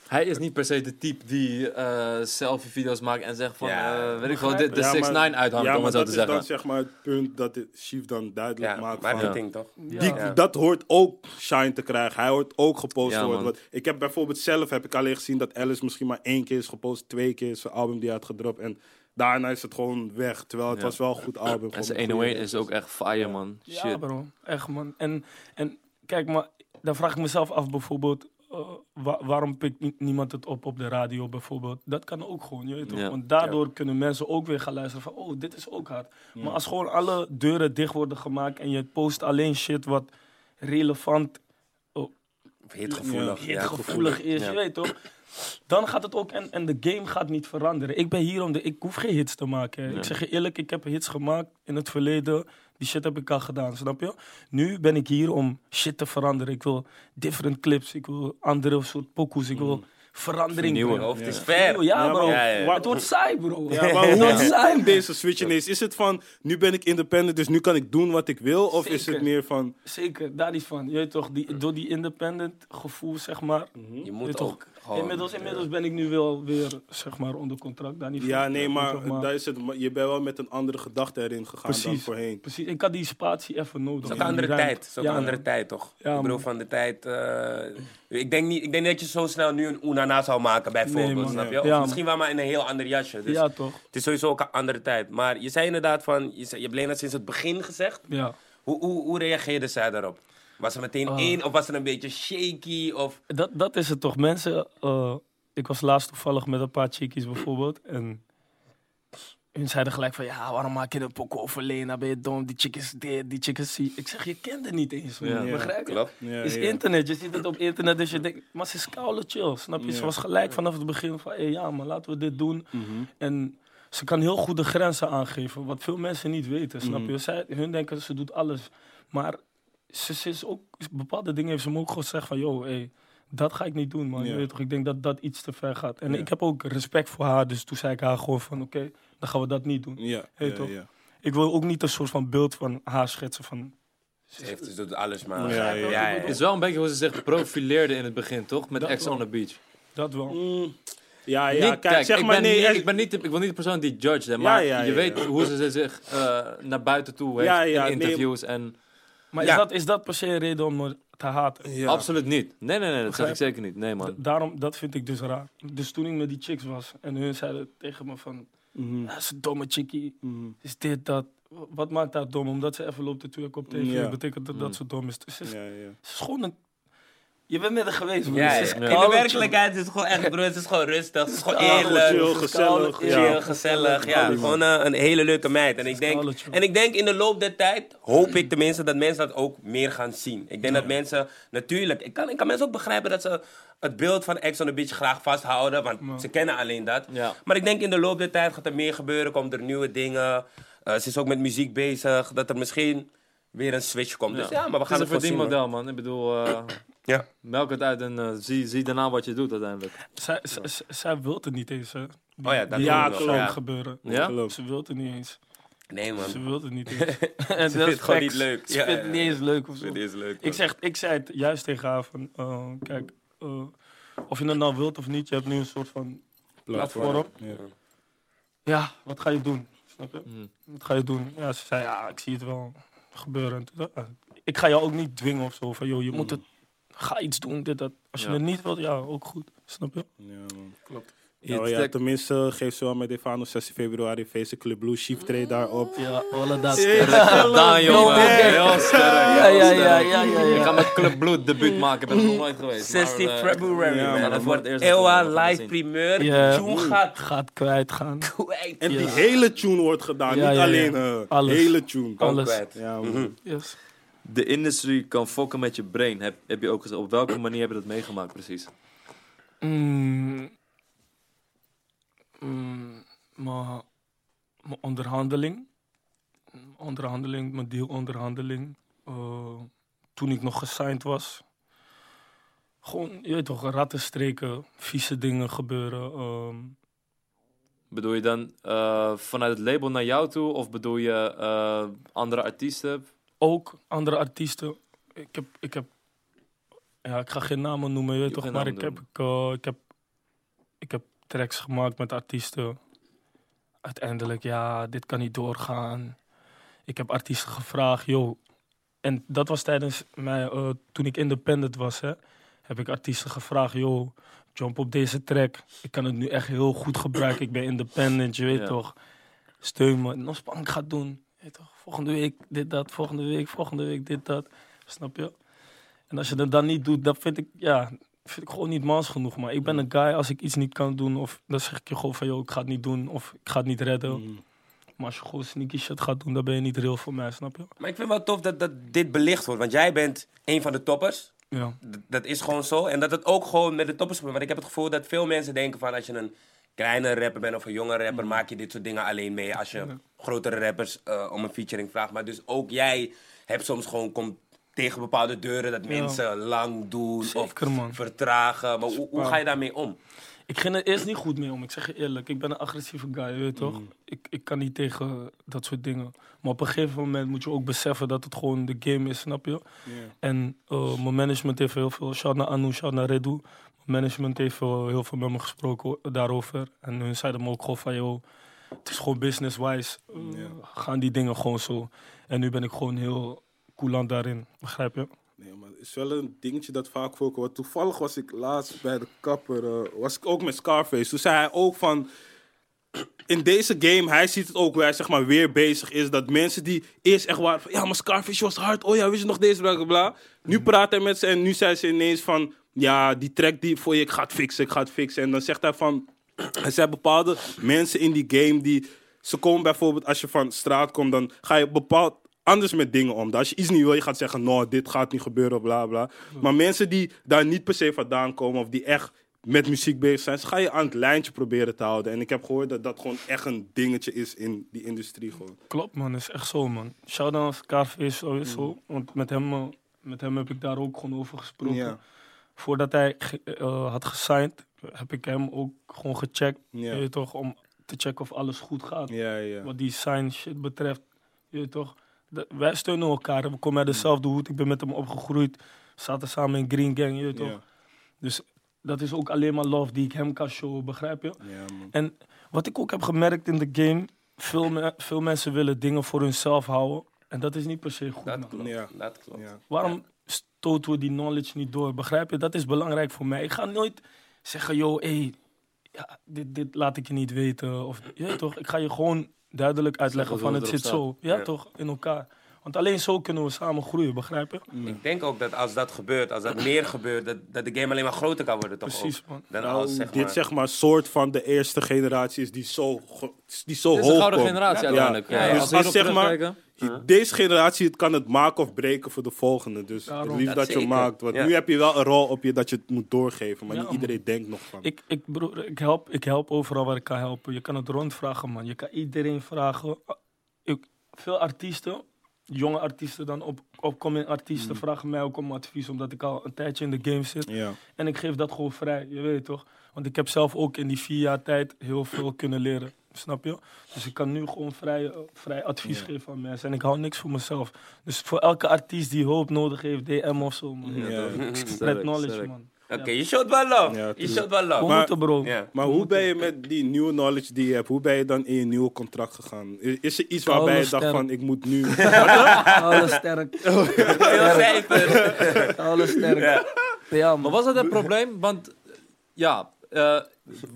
Hij is niet per se de type die eh selfie-video's maakt en zegt van, Ja, eh, weet ik wel, de, de Ja, 6 maar- 9 uithangt, Ja, om maar het zo dat te is dan zeggen. zeg maar het punt dat Chief dan duidelijk Ja, maakt van... toch? Ja, Die, Ja. Dat hoort ook shine te krijgen. Hij hoort ook gepost Ja, te worden. Want ik heb bijvoorbeeld zelf heb ik alleen gezien dat Alice misschien maar één keer is gepost, twee keer is zijn album die hij had gedropt. En daarna is het gewoon weg. Terwijl het Ja. was wel een goed album. En zijn een 101 goede is ook echt fire, man. Ja, Shit. bro. Echt, man. En, en kijk, maar dan vraag ik mezelf af bijvoorbeeld... eh, wa- waarom pikt ni- niemand het op op de radio bijvoorbeeld? Dat kan ook gewoon, je weet toch? Ja. Want daardoor kunnen mensen ook weer gaan luisteren van... Oh, dit is ook hard. Maar als gewoon alle deuren dicht worden gemaakt... en je post alleen shit wat relevant, Hitgevoelig. Hitgevoelig is, je weet toch? Dan gaat het ook... En, en de game gaat niet veranderen. Ik ben hier om de... Ik hoef geen hits te maken. Ik zeg je eerlijk, ik heb hits gemaakt in het verleden... Die shit heb ik al gedaan, snap je? Nu ben ik hier om shit te veranderen. Ik wil different clips. Ik wil andere soort pokoes. Ik wil verandering Vernieuwen. brengen. Hoofd is Ja. ver. Ja, bro. Ja, ja. Het wordt saai, bro. Ja, maar hoe deze switch is? Is het van, nu ben ik independent, dus nu kan ik doen wat ik wil? Of is het meer van, Zeker, daar niet van. Je weet toch, die, door die independent gevoel, zeg maar. Je moet toch, ook gewoon... inmiddels, inmiddels ben ik nu wel weer, zeg maar, onder contract. Daar niet van. ja, nee, maar, toch, daar is het, je bent wel met een andere gedachte erin gegaan dan voorheen. Precies, ik had die spatie even nodig. Het is ook een andere ruimte. tijd. Het is ook Ja, een andere tijd, toch? Ja, ik bedoel, van de tijd... eh, ik, denk niet, ik denk niet dat je zo snel nu een Oenana zou maken, bijvoorbeeld. Nee, man. snap je? Of misschien wel maar in een heel ander jasje. Dus Ja, toch? het is sowieso ook een andere tijd. Maar je zei inderdaad van... Je, zei, je hebt Lena sinds het begin gezegd. Ja. Hoe, hoe, hoe reageerde zij daarop? Was er meteen Ah. één of was het een beetje shaky? Of... Dat, dat is het toch. Mensen, eh, ik was laatst toevallig met een paar chickies bijvoorbeeld. En hun zeiden gelijk van, ja, waarom maak je een pokoe over Lena? Ben je dom? Die chick is dit, die chick is die. Ik zeg, je kent het niet eens, man. Ja. Begrijp je? Klopt. Ja, is ja. internet, je ziet het op internet, dus je denkt, maar ze is koude chill, snap je? Ze was gelijk vanaf het begin van, hey, ja, maar laten we dit doen. Mhm. En ze kan heel goed de grenzen aangeven, wat veel mensen niet weten, snap Mhm. je? Zij, hun denken, ze doet alles. Maar ze, ze is ook, bepaalde dingen heeft ze me ook gezegd van, yo, hey, dat ga ik niet doen, man. Je weet toch, ik denk dat dat iets te ver gaat. En Ja. ik heb ook respect voor haar, dus toen zei ik haar gewoon van, oké, dan gaan we dat niet doen. Ja, Hey, ja, toch? ja. Ik wil ook niet een soort van beeld van haar schetsen van... Ze, heeft, ze doet alles maar. Ja, ja, ja. Het is wel een beetje hoe ze zich profileerde in het begin, toch? Met Dat Ex wel. on the Beach. Dat wel. Mm, ja, ja, Niet- kijk, zeg ik, maar ben nee. niet, ik, ben niet, de- ik wil niet de persoon die judge, hè, maar ja, je ja, weet ja. hoe ze zich eh, naar buiten toe heeft Ja, ja, in nee. interviews. En Maar Ja. is, dat, is dat per se een reden om me te haten? Ja. absoluut niet. Nee, nee, nee, dat zeg ik zeker niet. Nee, man. daarom, dat vind ik dus raar. Dus toen ik met die chicks was en hun zeiden tegen me van... Mhm, is een domme chickie. mhm. Is dit, dat. Wat maakt dat dom? Omdat ze even loopt te twerken op tv, Ja. betekent dat Mm. dat ze dom is. Dus ze is, Ja, ja. ze is gewoon een... Je bent met haar geweest. Ja, ja. In de werkelijkheid is het gewoon echt, bro. Het is gewoon rustig. Het is gewoon Ja, eerlijk. chill, gezellig. chill, Ja. gezellig. Ja, gewoon eh, een hele leuke meid. En ik, denk, en ik denk in de loop der tijd, hoop ik tenminste, dat mensen dat ook meer gaan zien. Ik denk dat mensen, natuurlijk, ik kan, ik kan mensen ook begrijpen dat ze het beeld van Ex on the Beach graag vasthouden, want Ja. ze kennen alleen dat. Ja. Maar ik denk in de loop der tijd gaat er meer gebeuren, komt er nieuwe dingen. Eh, ze is ook met muziek bezig, dat er misschien weer een switch komt. Dus ja, maar we het gaan is het een verdienmodel, man. Ik bedoel, eh, Ja. melk het uit en eh, zie, zie daarna wat je doet uiteindelijk. Zij, zij, wil het niet eens, hè. Die- Oh ja, dat Ja. Ja. gebeuren. Ja? Ze wil het niet eens. Nee, man. Ze wil het niet eens. en vindt het gewoon niet leuk. Ze Ja, vindt het ja, niet eens leuk of zo. Leuk. Ik, zeg, ik zei het juist tegen haar van, eh, kijk, eh, of je het nou wilt of niet, je hebt nu een soort van platform. Ja. Ja, wat ga je doen? Snap je? Mm. Wat ga je doen? Ja, ze zei, ja, ik zie het wel gebeuren. Toen ik, ik ga jou ook niet dwingen of zo, van joh, je moet het, ga iets doen, dit, dat. Als je het niet wilt, ja, ook goed. Snap je? Ja, man. Klopt. Ja, Iets ja, tenminste, geef ze wel met Defano 16 februari feesten Club Blue Chief treedt daarop. Ja, alle dat. Gedaan, jongen. Heel. Ja, ja, ja, ja, ja, Ik ga met Club Bloed debuut maken. Ik ben er nog nooit geweest. 16 maar, eh, februari, ja, man. het wordt eerst Ewa live primeur. Tune gaat Gaat kwijtgaan. kwijt. En die hele tune wordt gedaan, niet alleen eh Alles. hele tune. Alles. kwijt. Ja, man. Mhm. Yes. De industry kan fokken met je brain. Heb, heb je ook gezegd. Op welke manier heb je dat meegemaakt precies? Mm, mm, mijn mijn onderhandeling. Mijn Onderhandeling, mijn dealonderhandeling. eh, toen ik nog gesigned was. Gewoon, je weet toch, ratten streken, vieze dingen gebeuren. ehm, Bedoel je dan eh, vanuit het label naar jou toe? Of bedoel je eh, andere artiesten? Ook andere artiesten. Ik heb, ik heb, ja, ik ga geen namen noemen, je weet Je toch, maar ik heb, ik, eh, ik heb, ik heb tracks gemaakt met artiesten. Uiteindelijk, ja, dit kan niet doorgaan. Ik heb artiesten gevraagd, joh. En dat was tijdens mij, eh, toen ik independent was, hè, heb ik artiesten gevraagd, joh, jump op deze track. Ik kan het nu echt heel goed gebruiken. Ik ben independent, je weet Ja. toch. Steun me. Nosbank gaat doen. Weet toch, volgende week dit, dat. Volgende week, volgende week dit, dat. Snap je? En als je dat dan niet doet, dat vind ik, ja, vind ik gewoon niet mans genoeg. Maar ik ben een guy, als ik iets niet kan doen, of dan zeg ik je gewoon van, joh, ik ga het niet doen, of ik ga het niet redden. Mm. Maar als je gewoon sneaky shit gaat doen, dan ben je niet real voor mij, snap je? Maar ik vind wel tof dat, dat dit belicht wordt. Want jij bent een van de toppers. Ja. D- dat is gewoon zo. En dat het ook gewoon met de toppers gebeurt. Want ik heb het gevoel dat veel mensen denken van als je een kleine rapper bent of een jonge rapper, maak je dit soort dingen alleen mee. Als je grotere rappers eh, om een featuring vraagt. Maar dus ook jij hebt soms gewoon komt tegen bepaalde deuren dat mensen lang doen Zeker, of man. vertragen. Maar hoe, hoe ga je daarmee om? Ik ging er eerst niet goed mee om, ik zeg je eerlijk. Ik ben een agressieve guy, je weet Mm. toch? Ik, ik kan niet tegen dat soort dingen. Maar op een gegeven moment moet je ook beseffen dat het gewoon de game is, snap je? Ja. En eh, mijn management heeft heel veel, shout naar Anu, shout naar Redu. Management heeft eh, heel veel met me gesproken daarover. En hun zeiden me ook gewoon van, joh, het is gewoon business-wise. eh, Ja. Gaan die dingen gewoon zo. En nu ben ik gewoon heel coulant daarin, begrijp je? Nee, maar het is wel een dingetje dat vaak voorkomt. Toevallig was ik laatst bij de kapper, eh, was ik ook met Scarface. Toen zei hij ook van, in deze game, hij ziet het ook hoe hij zeg maar weer bezig is. Dat mensen die eerst echt waren van, ja maar Scarface was hard. Oh ja, wist je nog deze, bla bla bla. Nu praat hij met ze en nu zei ze ineens van, ja die track die voor je, ik ga het fixen, ik ga het fixen. En dan zegt hij van, er zijn bepaalde mensen in die game die, ze komen bijvoorbeeld als je van straat komt, dan ga je bepaald anders met dingen om. Als je iets niet wil, je gaat zeggen, no, dit gaat niet gebeuren, bla bla. Maar mensen die daar niet per se vandaan komen of die echt met muziek bezig zijn, ze ga je aan het lijntje proberen te houden. En ik heb gehoord dat dat gewoon echt een dingetje is in die industrie gewoon. Klopt man, is echt zo man. Shout out Scarface sowieso, want met hem, eh, met hem heb ik daar ook gewoon over gesproken. Ja. Voordat hij ge- eh, had gesigned, heb ik hem ook gewoon gecheckt. Ja. Je toch, om te checken of alles goed gaat. Wat die sign shit betreft. Je toch, de- wij steunen elkaar. We komen uit dezelfde hoed. Ik ben met hem opgegroeid. We zaten samen in Green Gang, je toch. Dus dat is ook alleen maar love die ik hem kan showen, begrijp je? En wat ik ook heb gemerkt in de game, veel, me- veel mensen willen dingen voor hunzelf houden. En dat is niet per se goed. Dat klopt. Ja. Dat klopt. Ja. Waarom stoten we die knowledge niet door? Begrijp je? Dat is belangrijk voor mij. Ik ga nooit zeggen, yo, hey, ja, dit, dit laat ik je niet weten. Of, je weet toch? Ik ga je gewoon duidelijk uitleggen van het zit zo. Ja, Ja. toch? In elkaar. Want alleen zo kunnen we samen groeien, begrijp je? Ik denk ook dat als dat gebeurt, als dat meer gebeurt, dat, dat de game alleen maar groter kan worden, toch? Precies, ook? man. Dan Nou, als, zeg dit maar, zeg maar soort van de eerste generatie is die zo, die zo Dit is de hoog gouden generatie Ja. uiteindelijk. Ja, Ja, ja. Als Dus we als hierop zeg maar- Deze generatie het kan het maken of breken voor de volgende. Dus Daarom. het liefst Dat dat je zeker. maakt. Want Ja. nu heb je wel een rol op je dat je het moet doorgeven. Maar Ja, niet man. iedereen denkt nog van. Ik, ik, broer, ik, help, ik help overal waar ik kan helpen. Je kan het rondvragen, man. Je kan iedereen vragen. Ik, veel artiesten, jonge artiesten dan, op, opkomende artiesten, vragen mij ook om advies. Omdat ik al een tijdje in de game zit. ja. En ik geef dat gewoon vrij, je weet toch? Want ik heb zelf ook in die vier jaar tijd heel veel kunnen leren. Snap je? Dus ik kan nu gewoon vrij, vrij advies Ja. geven aan mensen. En ik hou niks voor mezelf. Dus voor elke artiest die hulp nodig heeft, DM of zo, man. Ja. Spread knowledge, sterk. man. Oké, je shot wel love. Ja, je shot wel love. Maar- moeten, bro. Ja. Maar hoe ben je met die nieuwe knowledge die je hebt, hoe ben je dan in je nieuwe contract gegaan? Is is er iets waarbij je dacht sterk. van, ik moet nu... Alles sterk. Heel cijfer. Alles sterk. Ja, Maar man. was dat een probleem? Want ja, eh,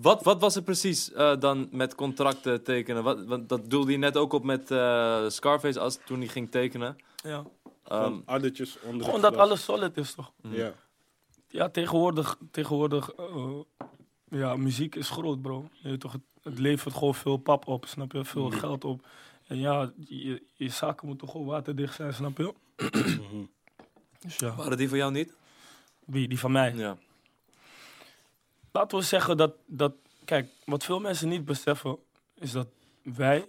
wat, wat was er precies eh, dan met contracten tekenen? Wat, want dat doelde je net ook op met eh, Scarface als toen hij ging tekenen. Ja. Ehm, van addertjes onder Gewoon dat alles solid is, toch? Ja. Ja, tegenwoordig, tegenwoordig eh, ja, muziek is groot, bro. Je toch, het, het levert gewoon veel pap op, snap je? Veel geld op. En ja, je, je zaken moeten gewoon waterdicht zijn, snap je? dus ja, waren die voor jou niet? wie, die van mij. Ja. Laten we zeggen dat, dat... Kijk, wat veel mensen niet beseffen, is dat wij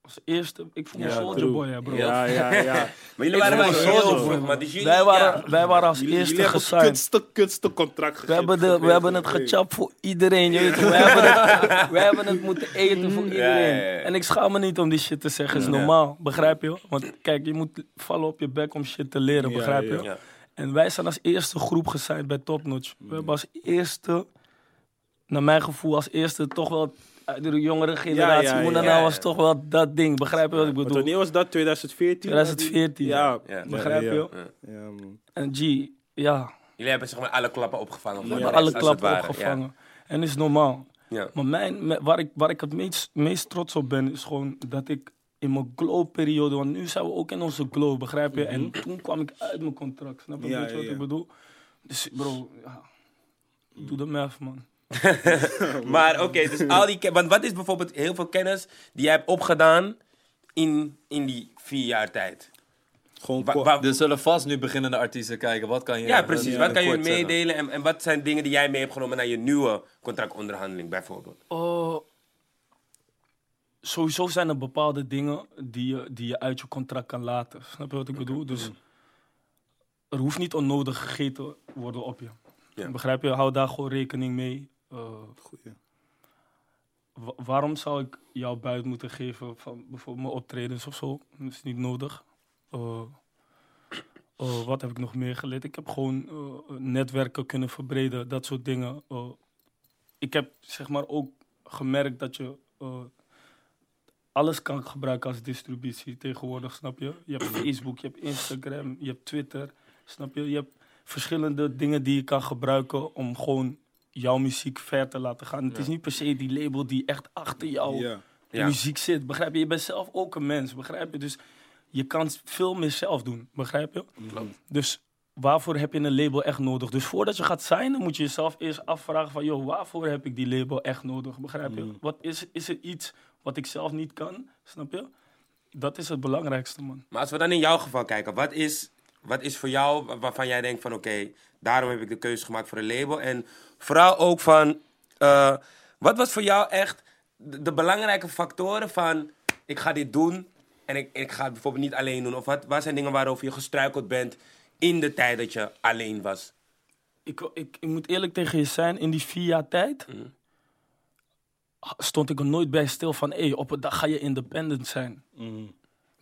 als eerste... Ik voel me Ja, Soldier true. Boy, hè, bro. Ja, ja, ja. Maar jullie waren wel man. Dus jullie, Wij waren, ja. wij waren als Jullie, eerste jullie hebben het gesigned. kutste, kutste contract We hebben, de, we hebben het gechapt voor iedereen, je weet toch. We hebben het, we hebben het moeten eten voor iedereen. ja, ja. En ik schaam me niet om die shit te zeggen, is normaal. Begrijp je? Want kijk, je moet vallen op je bek om shit te leren, Ja, begrijp je? En wij zijn als eerste groep gesigned bij Top Notch. We hebben als eerste, naar mijn gevoel, als eerste toch wel uit de jongere generatie. ja, ja, nou ja. was toch wel dat ding, begrijp je wat ik Want bedoel? wanneer was dat? 2014? 2014. Ja. Ja. Begrijp je? Ja, ja, man. En G, ja, Jullie hebben zeg maar alle klappen opgevangen. we hebben alle klappen ware. opgevangen. En is normaal. Maar mijn, waar, ik, waar ik het meest, meest trots op ben, is gewoon dat ik in mijn glow-periode, want nu zijn we ook in onze glow, begrijp je? En toen kwam ik uit mijn contract, snap je? Ja, wat ja, ik bedoel? Dus bro, ja, doe de math, man. Maar oké, dus al die... Want wat is bijvoorbeeld heel veel kennis die jij hebt opgedaan in, in die vier jaar tijd? Gewoon Wa- ko- wa- Er zullen vast nu beginnende artiesten kijken. Wat kan je... ja, precies. ja, wat kan je meedelen en, en wat zijn dingen die jij mee hebt genomen naar je nieuwe contractonderhandeling bijvoorbeeld? Oh, sowieso zijn er bepaalde dingen die je, die je uit je contract kan laten. Snap je wat ik bedoel? Dus er hoeft niet onnodig gegeten worden op je. Ja. Begrijp je? Hou daar gewoon rekening mee. Eh, Goeie. wa- waarom zou ik jou buiten moeten geven van bijvoorbeeld mijn optredens of zo? Dat is niet nodig. Eh, wat heb ik nog meer geleerd? Ik heb gewoon netwerken kunnen verbreden, dat soort dingen. Ik heb zeg maar ook gemerkt dat je alles kan gebruiken als distributie tegenwoordig, snap je? Je hebt Facebook, je hebt Instagram, je hebt Twitter, snap je? Je hebt verschillende dingen die je kan gebruiken om gewoon jouw muziek ver te laten gaan. Het is niet per se die label die echt achter jou Ja. Ja. muziek zit, begrijp je? Je bent zelf ook een mens, begrijp je? Dus je kan veel meer zelf doen, begrijp je? Dus waarvoor heb je een label echt nodig? Dus voordat je gaat signen, moet je jezelf eerst afvragen van... joh, waarvoor heb ik die label echt nodig, begrijp je? Wat is, is er iets wat ik zelf niet kan, snap je? Dat is het belangrijkste, man. Maar als we dan in jouw geval kijken, wat is, wat is voor jou wa- waarvan jij denkt van oké, daarom heb ik de keuze gemaakt voor een label? En vooral ook van, eh, wat was voor jou echt de, de belangrijke factoren van ik ga dit doen en ik, ik ga het bijvoorbeeld niet alleen doen? Of wat, wat zijn dingen waarover je gestruikeld bent in de tijd dat je alleen was? Ik, ik, ik moet eerlijk tegen je zijn, in die vier jaar tijd... stond ik er nooit bij stil van... hé, op een dag ga je independent zijn.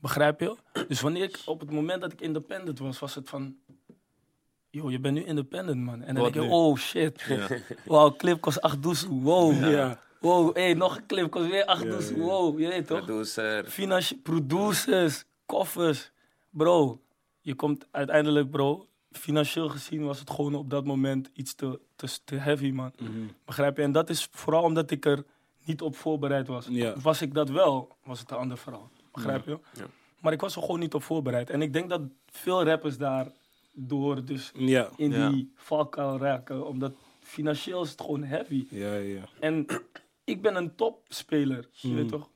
Begrijp je? Dus wanneer ik, op het moment dat ik independent was, was het van... Yo, je bent nu independent, man. En dan denk je, oh shit. Wauw, clip kost 8 doezoe. Wow. Ja. Wow, hé, nog een clip kost weer 8 doezoe. Wow, je weet toch? Producer. Financië producers, koffers. Bro, je komt uiteindelijk, bro. Financieel gezien was het gewoon op dat moment iets te, te, te heavy, man. Begrijp je? En dat is vooral omdat ik er niet op voorbereid was. Ja. Was ik dat wel, was het een ander verhaal. Begrijp je? Maar ik was er gewoon niet op voorbereid. En ik denk dat veel rappers daar door dus Ja. in Ja. die valkuil raken. Omdat financieel is het gewoon heavy. Ja, ja. En ik ben een topspeler, je weet toch?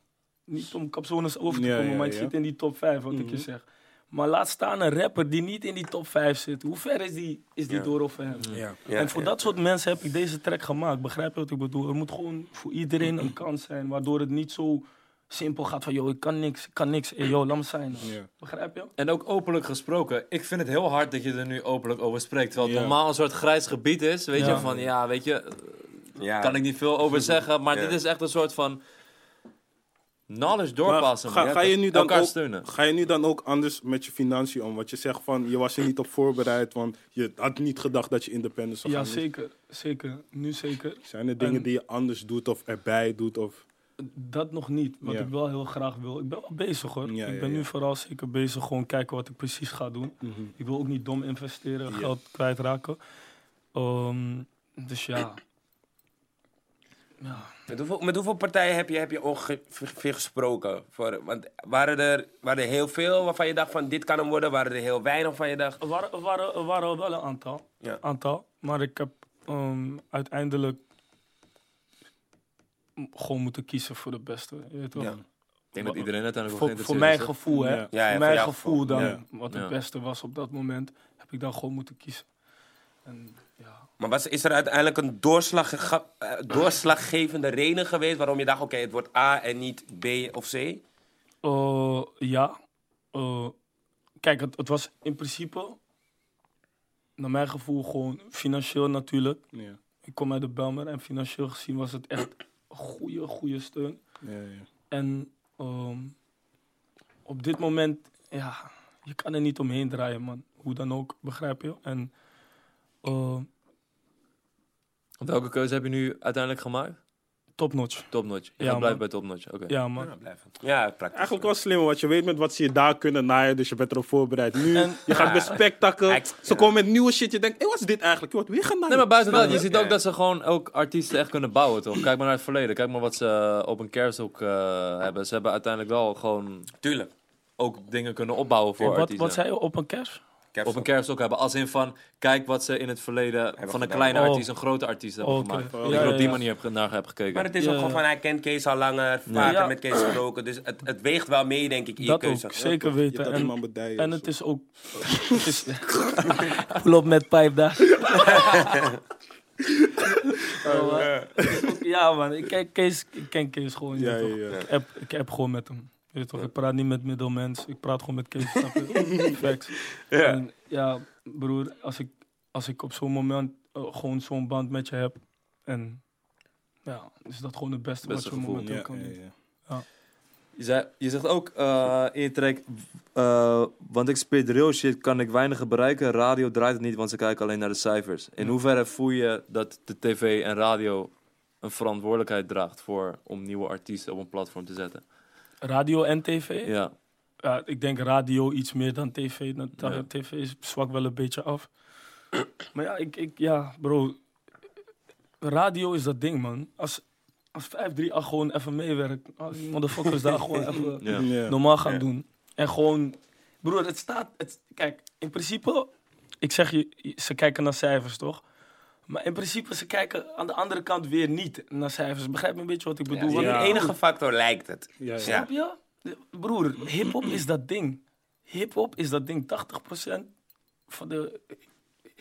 Niet om capsones over te Ja, komen, ja, maar ik zit in die top 5, wat ik je zeg. Maar laat staan een rapper die niet in die top 5 zit. Hoe ver is die, is die Ja. door of hem? Ja. Ja, en voor ja, dat soort mensen heb ik deze track gemaakt. Begrijp je wat ik bedoel? Er moet gewoon voor iedereen een kans zijn, waardoor het niet zo simpel gaat van, joh, ik kan niks, ik kan niks. Hey, joh, laat me zijn. Ja. Begrijp je? En ook openlijk gesproken. Ik vind het heel hard dat je er nu openlijk over spreekt. Terwijl het Ja. normaal een soort grijs gebied is. Weet Ja. je, van ja, weet je, Ja. kan ik niet veel over zeggen. Maar Ja. dit is echt een soort van knowledge doorpassen. ga, ga, je nu dan Elkaar ook, steunen. ga je nu dan ook anders met je financiën om? Want je zegt van, je was er niet op voorbereid, want je had niet gedacht dat je independent zou Ja, gaan. Dus zeker. Zeker. Nu zeker. Zijn er dingen En- die je anders doet of erbij doet? Of... Dat nog niet, wat Ja. ik wel heel graag wil. Ik ben wel bezig hoor. Ja, ik ja, ben ja. nu vooral zeker bezig gewoon kijken wat ik precies ga doen. Ik wil ook niet dom investeren, Ja. geld kwijtraken. Ehm, dus ja. Ja. Met hoeveel, met hoeveel partijen heb je, heb je ongeveer gesproken? Voor, want waren er, waren er heel veel waarvan je dacht van dit kan hem worden? Waren er heel weinig waarvan je dacht... Er, waren, er, waren, er waren wel een aantal, Ja. aantal. Maar ik heb ehm, uiteindelijk gewoon moeten kiezen voor de beste. Je weet? Ja. Ik denk dat iedereen uiteindelijk Voor, voor mijn gevoel, hè? Ja. Ja, ja, voor mijn gevoel dan, Ja. wat Ja. het beste was op dat moment, heb ik dan gewoon moeten kiezen. En Maar was, is er uiteindelijk een doorslag, eh, doorslaggevende reden geweest waarom je dacht, oké, het wordt A en niet B of C? Eh, ja. Eh, kijk, het, het was in principe, naar mijn gevoel, gewoon financieel natuurlijk. Ja, Ik kom uit de Belmer en financieel gezien was het echt een goede, goede steun. ja, ja. En ehm, op dit moment, ja, je kan er niet omheen draaien, man. Hoe dan ook, begrijp je? En Welke keuze heb je nu uiteindelijk gemaakt? topnotch. Topnotch. Je Ja, man. bij topnotch. Oké. Ja, man. Ja, blijven. Ja, praktisch. Eigenlijk wel slim, want je weet met wat ze je daar kunnen naaien, dus je bent erop voorbereid. Nu, En- je gaat met spektakel, Ex- ze komen met nieuwe shit, je denkt, hé, wat is dit eigenlijk? Je wordt weer genaaid. Nee, maar buiten dat, je ziet ook dat ze gewoon ook artiesten echt kunnen bouwen, toch? Kijk maar naar het verleden. Kijk maar wat ze eh, op een kersthoek eh, hebben. Ze hebben uiteindelijk wel gewoon Tuurlijk. ook dingen kunnen opbouwen voor wat, artiesten. wat zei je op een kerst? Op een kersthoek hebben. Als in van, kijk wat ze in het verleden van een gedaan. kleine Oh. artiest een grote artiest hebben gemaakt. Ja, Dat ik er op die ja. manier heb, naar heb gekeken. Maar het is Ja, ook gewoon van, hij kent Kees al langer, vaker Ja. met Kees gesproken. Dus het, het weegt wel mee, denk ik, in je Dat keuze. ook, zeker Je weten. dat En, en het is ook... het is, Pull op met pijp daar. Oh, ook- ja man, ik ken Kees, ik ken Kees gewoon. je Ja, ik heb gewoon met hem. Weet toch, ik praat niet met middelmens, ik praat gewoon met Kees. Facts. Ja. En ja, broer, als ik, als ik op zo'n moment eh, gewoon zo'n band met je heb. En ja, is dat gewoon het beste, Beste wat je momenteel Ja, kan ja, doen. ja. Je, zei, je zegt ook eh, in je track, eh, want ik spit real shit, kan ik weinig bereiken. Radio draait het niet, want ze kijken alleen naar de cijfers. In hoeverre voel je dat de tv en radio een verantwoordelijkheid draagt voor om nieuwe artiesten op een platform te zetten? Radio en tv? Ja, Ja, ik denk radio iets meer dan tv. Dan, Ja. TV is zwak wel een beetje af. maar ja, ik, ik, ja, bro. Radio is dat ding, man. Als, als 538 gewoon even meewerkt, al die motherfuckers daar gewoon even ja. Normaal gaan doen. En gewoon, broer, het staat. Het, kijk, in principe, ik zeg je, ze kijken naar cijfers, toch? Maar in principe, ze kijken aan de andere kant weer niet naar cijfers. Begrijp je een beetje wat ik bedoel? Ja, Want- de enige factor lijkt het. Ja, ja. Snap je? De- Broer, hip-hop is dat ding. Hip-hop is dat ding. 80% van de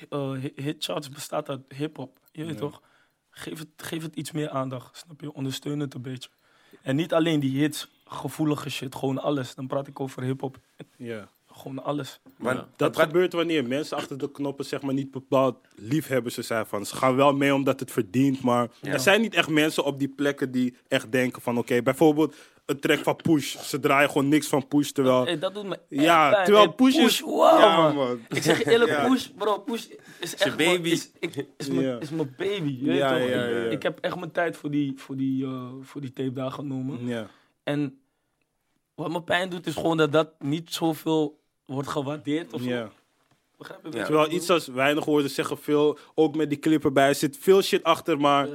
eh, hi- hitcharts bestaat uit hip-hop. Je weet toch? Geef het, geef het iets meer aandacht. Snap je? Ondersteun het een beetje. En niet alleen die hits, gevoelige shit. Gewoon alles. Dan praat ik over hip-hop. Ja. Gewoon alles. Want Ja. Dat wat- gebeurt wanneer mensen achter de knoppen zeg maar niet bepaald liefhebbers zijn van. Ze gaan wel mee omdat het verdient, maar er zijn niet echt mensen op die plekken die echt denken van oké, bijvoorbeeld een track van Push. Ze draaien gewoon niks van Push, terwijl... Hey, dat doet me echt ja, pijn. terwijl Hey, Push is... wow, ja, man. man. Ik zeg je eerlijk, Ja. Push, bro, Push is echt mijn- baby. Is, ik, is, mijn, Ja. is mijn baby. Je weet Ja, toch? ja, Ik- ja. Ik heb echt mijn tijd voor die, voor die, eh, voor die tape daar genomen. Ja. En wat me pijn doet, is gewoon dat dat niet zoveel wordt gewaardeerd. Of zo. ja. Begrijp je? Ja. Terwijl iets als weinig woorden zeggen veel, ook met die clip erbij, er zit veel shit achter, maar Ja.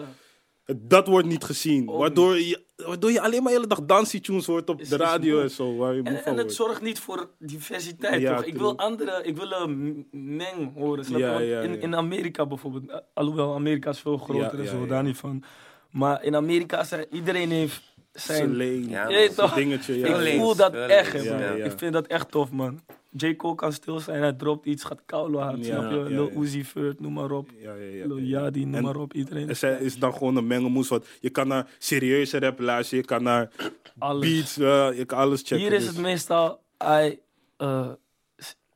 dat wordt niet gezien. Waardoor je, waardoor je alleen maar de hele dag dansie-tunes hoort op Is- de radio en zo, waar je moe En, en het zorgt niet voor diversiteit, Ja, toch? Ik wil andere, ik wil een meng horen. snap je? Ja, ja, in, ja. in Amerika bijvoorbeeld, eh, alhoewel Amerika is veel groter Ja, en ja, zo, ja. daar niet van. Maar in Amerika zijn iedereen heeft zijn Ja, toch? dingetje. Ja, ik voel dat echt, links, man. ja, ja. Ik vind dat echt tof, man. J. Cole kan stil zijn, hij dropt iets, gaat koulo aan, Ja, snap je? ja, Lil. Uzi Vert, noem maar op. Ja, ja, ja. Lil Yachty, noem En- maar op. Iedereen. Er zijn- is dan gewoon een mengelmoes. Want je kan naar serieuze rap luisteren, je kan naar Alles. beats, eh, je kan alles checken. Hier is dus- het meestal, hij eh, s-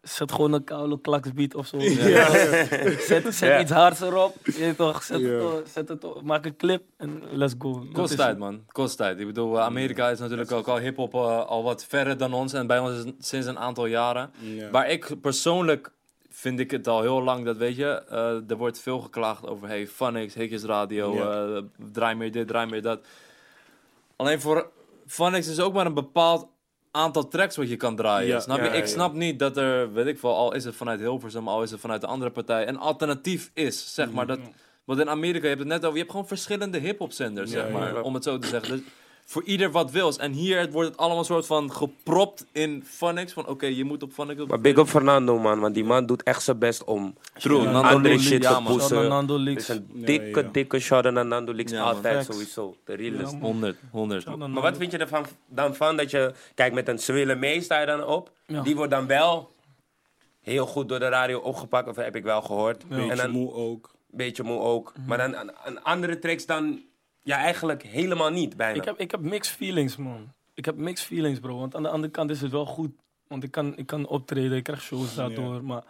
zet gewoon een koude klaksbeat of zo. Ja. Zet, zet Ja. iets hards erop, je toch? Zet, Ja. het, op, zet het op, maak een clip en let's go. Kost tijd, man. Kost tijd. Ik bedoel, eh, Amerika is natuurlijk ook al hip-hop eh, al wat verder dan ons. En bij ons is het sinds een aantal jaren. Ja. Maar ik persoonlijk vind ik het al heel lang dat, weet je, eh, er wordt veel geklaagd over, hey, Funix, Hikjes Radio, Ja. eh, draai meer dit, draai meer dat. Alleen voor Funix is ook maar een bepaald aantal tracks wat je kan draaien. Ja, snap je? ja, ik ja. snap niet dat er, weet ik veel, al is het vanuit Hilversum, al is het vanuit de andere partij, een alternatief is, zeg maar. Dat, want in Amerika, je hebt het net over, je hebt gewoon verschillende hip-hop zenders, Ja, zeg maar, ja. om het zo te zeggen. Dus voor ieder wat wils. En hier wordt het allemaal soort van gepropt in Funix, van oké, je moet op Funix op Maar big up Fernando, man. Want die man doet echt zijn best om True, Ja, andere shit ja, te. Shout pushen. Nando Het Leaks. is een dikke, ja. dikke shout-out naar Nando Leaks. Altijd Facts. sowieso. De man. 100, 100. Shout out Maar wat vind je ervan dan van dat je... Kijk, met een Zwille Mee sta je dan op. Ja. Die wordt dan wel heel goed door de radio opgepakt, of heb ik wel gehoord. Beetje En dan, moe ook. beetje moe ook. Maar dan aan, aan andere tracks dan, ja, eigenlijk helemaal niet bijna. Ik heb, ik heb mixed feelings, man. Ik heb mixed feelings, bro. Want aan de andere kant is het wel goed. Want ik kan, ik kan optreden, ik krijg shows daardoor. Maar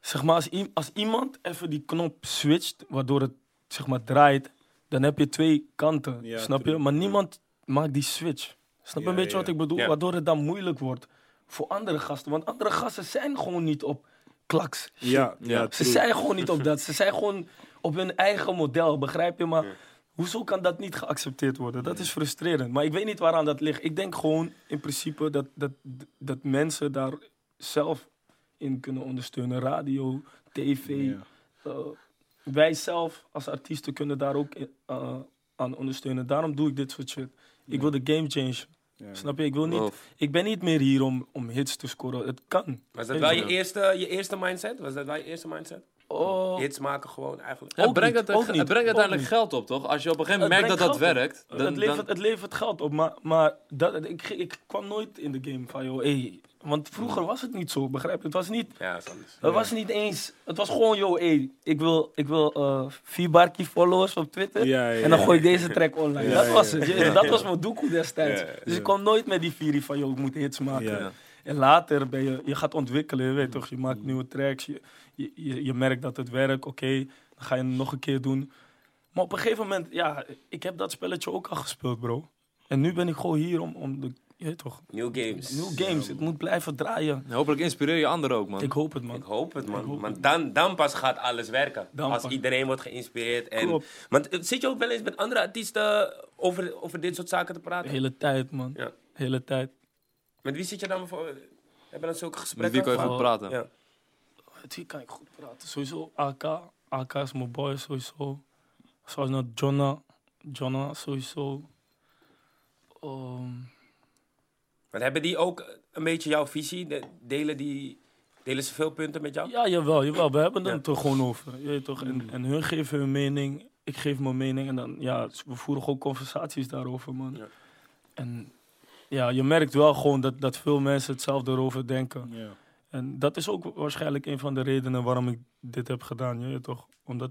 zeg maar, als, i- als iemand even die knop switcht, waardoor het zeg maar draait, dan heb je twee kanten. Ja, snap je? Maar niemand maakt die switch. Snap je een beetje ja. wat ik bedoel? Ja. Waardoor het dan moeilijk wordt voor andere gasten. Want andere gasten zijn gewoon niet op klaks. Ja, Ja. Ze true. zijn gewoon niet op dat. Ze zijn gewoon op hun eigen model, begrijp je? Maar hoezo kan dat niet geaccepteerd worden? Dat is frustrerend. Maar ik weet niet waaraan dat ligt. Ik denk gewoon in principe dat, dat, dat mensen daar zelf in kunnen ondersteunen. Radio, tv. Ja. eh, wij zelf als artiesten kunnen daar ook eh, aan ondersteunen. Daarom doe ik dit soort shit. Ik wil de game change. Ja. Snap je? Ik, wil niet, ik ben niet meer hier om, om hits te scoren. Het kan. Was dat wel je eerste, je eerste mindset? Was dat wel je eerste mindset? Oh, Hits maken gewoon eigenlijk. Ja, Ook brengt niet, het, ook het niet, brengt uiteindelijk geld op, toch? Als je op een gegeven moment Het merkt dat dat werkt, dan, het, levert, dan- het levert geld op, maar, maar dat, ik, ik kwam nooit in de game van, joh, hey, want vroeger was het niet zo, begrijp je? Het was niet, Ja, dat is anders. het was niet eens, het was gewoon, joh, hey, ik wil, ik wil eh vier barkie followers op Twitter Ja, ja, en dan ja. gooi ik deze track online. Ja, dat ja, was ja. het, dat was mijn doekoe destijds. Ja, ja, Dus ik kwam nooit met die vier van, joh, ik moet hits maken. En later ben je, je gaat ontwikkelen, je weet toch, je maakt nieuwe tracks, je, je, je, je merkt dat het werkt, oké, dan ga je het nog een keer doen. Maar op een gegeven moment, ja, ik heb dat spelletje ook al gespeeld, bro. En nu ben ik gewoon hier om, om de, je weet toch, New games. nieuwe games, het moet blijven draaien. hopelijk inspireer je anderen ook, man. Ik hoop het, Ik man. hoop het, man. Want dan, dan pas gaat alles werken. Dan Als pas. iedereen wordt geïnspireerd. En, Klopt. want eh, zit je ook wel eens met andere artiesten over, over dit soort zaken te De praten? hele tijd, man. Ja. De hele tijd. Met wie zit je dan voor? Hebben dan zulke Met gesprekken? wie kan je goed praten? Ja. Met wie kan ik goed praten? Sowieso AK. AK is mijn boy, sowieso. Zoals naar Jonna. Jonna, sowieso. Ehm, Maar hebben die ook een beetje jouw visie? De- delen, die, delen ze veel punten met jou? Ja, jawel, jawel. We hebben Ja. het er gewoon over. Je weet toch? En, en hun geven hun mening, ik geef mijn mening. En dan, ja, we voeren gewoon conversaties daarover, man. Ja. En ja, je merkt wel gewoon dat, dat veel mensen hetzelfde erover denken. Ja. En dat is ook waarschijnlijk een van de redenen waarom ik dit heb gedaan. Je weet toch? Omdat,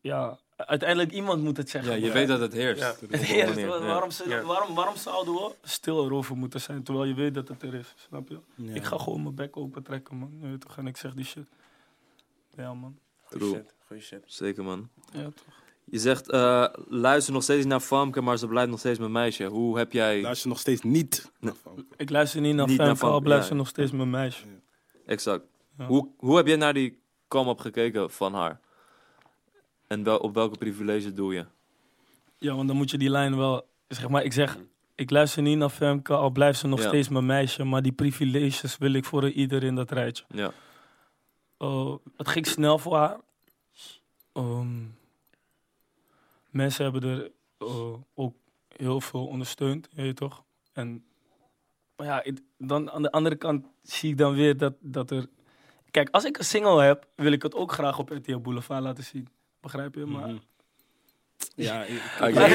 ja, uiteindelijk iemand moet het zeggen. Ja, je weet dat het heerst. Ja. Het heerst. ja. waarom, waarom, waarom zouden we stil erover moeten zijn, terwijl je weet dat het er is? Snap je? Ja. Ik ga gewoon mijn bek open trekken, man. Je weet toch? En ik zeg die shit. Ja, man. Goeie True. shit, goeie shit. Zeker, man. Ja, toch. Je zegt, eh, luister nog steeds naar Famke, maar ze blijft nog steeds mijn meisje. Hoe heb jij... Luister nog steeds niet. Ik luister niet naar Niet naar Femke, al blijft ze nog steeds mijn meisje. Exact. Ja. Hoe, hoe heb jij naar die come-up gekeken van haar? En wel, op welke privilege doe je? Ja, want dan moet je die lijn wel... Zeg maar, ik zeg... Ik luister niet naar Femke, al blijft ze nog Ja. steeds mijn meisje. Maar die privileges wil ik voor ieder in dat rijtje. Ja. Uh, het ging snel voor haar. Ehm, mensen hebben er uh, ook heel veel ondersteund, weet je toch? En maar ja, dan aan de andere kant zie ik dan weer dat, dat er... Kijk, als ik een single heb, wil ik het ook graag op RTL Boulevard laten zien. Begrijp je? Maar Mhm. Ja, ik, ja,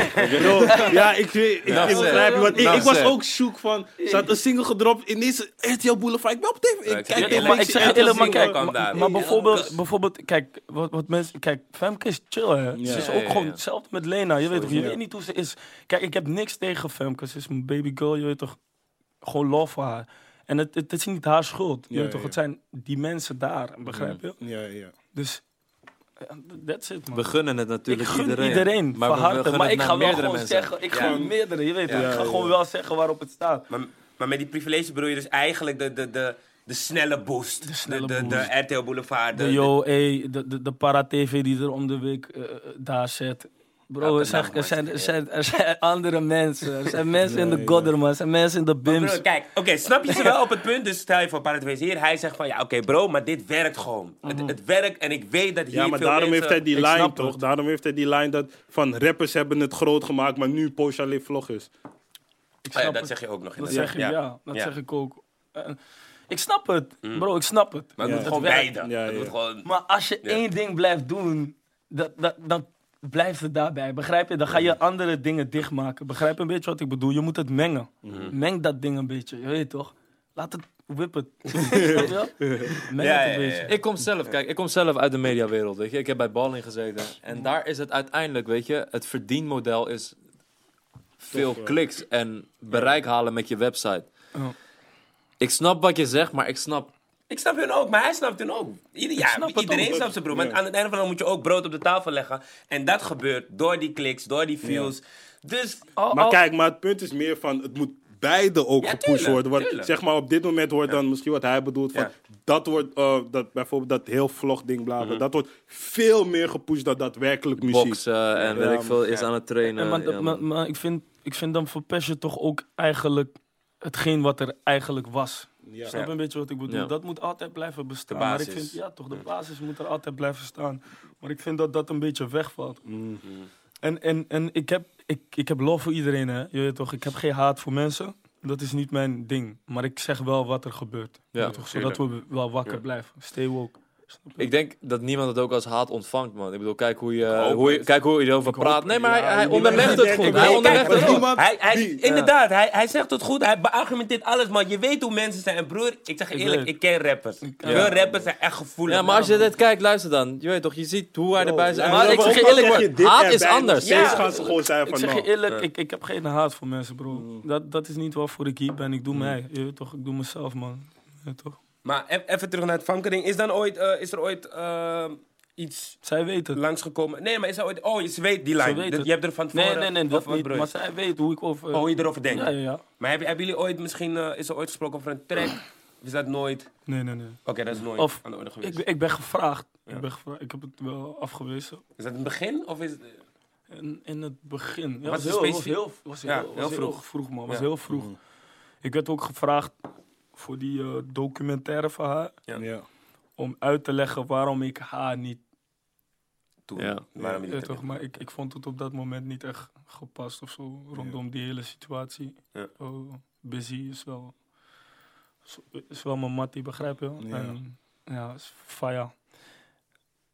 weet, ik, ik begrijp je. Want ik, ik was ook zoek van... Ze had een single gedropt in deze RTL Boulevard. Ik ben op tv. Ik ik zeg kijk Ja, maar ik zeg maar single kijk, maar, daar. maar bijvoorbeeld, bijvoorbeeld, kijk, wat, wat mensen, kijk, Femke is chill, hè. Ja. Ze is ook ja, gewoon ja. hetzelfde met Lena, je weet toch, je weet niet hoe ze is. Kijk, ik heb niks tegen Femke, ze is mijn baby girl, je weet toch, gewoon love voor haar. En het, het, is niet haar schuld, je Ja, weet toch, ja. het zijn die mensen daar, begrijp je? Ja, ja. Dus, that's it, man. We gunnen het Ik natuurlijk gun iedereen. iedereen, maar van harte. ik ga wel meerdere gewoon mensen. zeggen, ik Ja. gun meerdere, je weet ik ga gewoon ja. wel zeggen waarop het staat. Maar, maar met die privilege bedoel je dus eigenlijk de, de, de, de snelle boost. De snelle de, de, boost. de RTL Boulevard. De, De de, de, de para-tv die er om de week eh, daar zet. Bro, Elke er zijn, er, zijn, er, zijn, er zijn andere mensen. Er zijn mensen in Ja, de ja. Godder, man. Er zijn mensen in de BIMS. bro, kijk, oké, snap je ze wel op het punt? Dus stel je voor Para TV is hier. Hij zegt van, ja, oké bro, maar dit werkt gewoon. het, het werkt en ik weet dat hier Ja, maar veel daarom mensen... heeft hij die line toch? het. Daarom heeft hij die line dat van rappers hebben het groot gemaakt, maar nu Porsche alleen vloggers. Ik Oh ja, snap dat het. zeg je ook nog. Dat inderdaad. zeg je, ja. Dat Ja. zeg ik ook. En ik snap het, bro, ik snap het. Maar het Ja. moet gewoon beide. Ja, ja. Maar als je Ja. één ding blijft doen, dat, dat, dan blijft het daarbij. Begrijp je? Dan ga je andere dingen dichtmaken. Begrijp een beetje wat ik bedoel? Je moet het mengen. Mhm. Meng dat ding een beetje, je weet toch? Laat het? Meng Ja, het ja, een ja, beetje. ja. Ik kom zelf, kijk, ik kom zelf uit de mediawereld, weet je. Ik heb bij Balling gezeten. En daar is het uiteindelijk, weet je, het verdienmodel is veel kliks en bereik halen met je website. Ja. Ik snap wat je zegt, maar ik snap... Ik snap hun ook, maar hij snapt hun ook. Ieder, ja, snap iedereen ook. snapt zijn broer. Maar Ja. aan het einde van de dag moet je ook brood op de tafel leggen. En dat gebeurt door die kliks, door die views. Dus Maar kijk, maar het punt is meer van, het moet beide ook Ja, gepusht tuurlijk, worden. Want tuurlijk. zeg maar, op dit moment wordt dan misschien wat hij bedoelt van, Ja. dat wordt, eh, dat, bijvoorbeeld dat heel vlog ding, bla Mhm. dat wordt veel meer gepusht dan daadwerkelijk muziek. Boksen en weet ik veel, is aan het trainen. En maar, ja, maar, man. maar ik, vind, ik vind dan verpest je toch ook eigenlijk hetgeen wat er eigenlijk was. Ja. Snap je een beetje wat ik bedoel? Ja. Dat moet altijd blijven bestaan. De Maar ik basis. vind, ja, toch, de basis moet er altijd blijven staan. Maar ik vind dat dat een beetje wegvalt. Mm. En, en, en ik, heb, ik, ik heb love voor iedereen, hè. Je weet toch, ik heb geen haat voor mensen. Dat is niet mijn ding. Maar ik zeg wel wat er gebeurt. Ja, toch, zodat we wel wakker Ja. blijven. Stay woke. Ik denk dat niemand het ook als haat ontvangt, man. Ik bedoel, kijk hoe je, hoe je, kijk hoe je erover praat. Nee, maar hij, Ja, hij onderlegt het ik goed. Hij onderlegt het goed. hij, hij, inderdaad, hij, hij zegt het goed. Hij beargumenteert alles. Maar je weet hoe mensen zijn. En broer, ik zeg je Ik eerlijk, ik ken rappers. Veel rappers zijn echt gevoelig. Ja, maar als je dit kijkt, luister dan. Je weet toch, je ziet hoe hij erbij zit. ja, Maar ik zeg je eerlijk, haat is anders. Ja. gaan ze gewoon zijn Ik van, zeg je eerlijk, ik, ik heb geen haat voor mensen, bro. Mm. Dat, dat is niet waarvoor ik hier ben. Ik doe mij. Je weet toch, ik doe mezelf, man. Weet toch? Maar e- even terug naar het vankering. Is, dan ooit, eh, is er ooit eh, iets Zij weet het. langsgekomen? Nee, maar is er ooit... Oh, je weet die lijn. weet Dat- het. je hebt er van tevoren... Nee, nee, nee, dat niet. Maar zij weet hoe ik over... Oh, hoe je erover denkt. ja, ja, ja. Maar hebben, hebben jullie ooit misschien... eh, is er ooit gesproken over een track? Of is dat nooit... Nee, nee, nee. Oké, dat is nooit Of- aan de orde geweest. Ik, ben- ik ben gevraagd. Ja. Ik, ben gevraagd. ik heb het wel afgewezen. Is dat het begin? Of is het... In, in het begin. Ja, Was heel, was heel, was heel, Ja, was heel heel vroeg. vroeg. man. Was heel vroeg. Ik werd ook gevraagd voor die eh, documentaire van haar. ja. Om uit te leggen waarom ik haar niet... Toen, Ja. waarom Ja, niet toch, maar ik, ik vond het op dat moment niet echt gepast of zo. Rondom die hele situatie. Ja. Oh, busy is wel... Is wel mijn mattie, begrijp je? Ja. En, ja, is fire.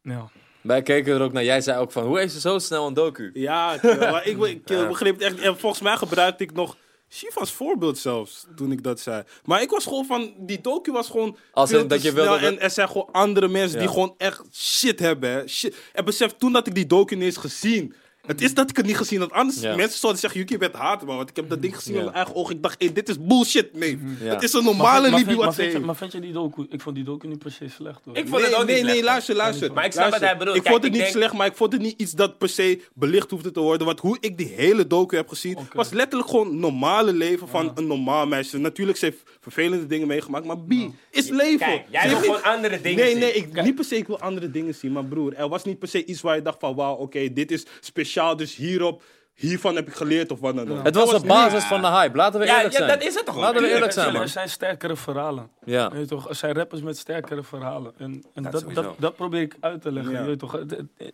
Ja. Wij keken er ook naar. Jij zei ook van, hoe heeft ze zo snel een docu? Ja, maar ik, ik begreep het echt. En volgens mij gebruikte ik nog Shiva als voorbeeld zelfs, toen ik dat zei. Maar ik was gewoon van, die docu was gewoon Als dat je wilde En er zijn gewoon andere mensen die gewoon echt shit hebben. Hè. Shit. En besef, toen dat ik die docu niet eens gezien. Het is dat ik het niet gezien had. Anders Ja. mensen zouden zeggen, Yuki, je bent haat, man. Want ik heb dat ding gezien Ja. met mijn eigen ogen. Ik dacht, hey, dit is bullshit, nee. Ja. Het is een normale Libi wat ze vind je, heeft. maar vind je die docu... Ik vond die docu niet per se slecht, hoor. Ik vond nee, het ook nee, niet nee, slecht. luister, luister. Maar ik snap wat Luister. hij bedoelt. Ik Kijk, vond het ik niet denk- slecht, maar ik vond het niet iets dat per se belicht hoefde te worden. Want hoe ik die hele docu heb gezien, was letterlijk gewoon normale leven van een normaal meisje. Natuurlijk, ze heeft vervelende dingen meegemaakt, maar B is leven. Kijk, jij Ze wil heeft gewoon andere dingen Nee, zien. nee, ik, niet per se ik wil andere dingen zien, maar broer, er was niet per se iets waar je dacht van, wauw, oké, dit is speciaal, dus hierop, hiervan heb ik geleerd of wat dan ook. Het was op basis van de hype. Laten we Ja, eerlijk ja, zijn. dat is het toch Laten we eerlijk zijn, er zijn sterkere verhalen. Ja. Weet je toch, er zijn rappers met sterkere verhalen. En, en dat, dat, dat, probeer ik uit te leggen. Ja. Je weet toch,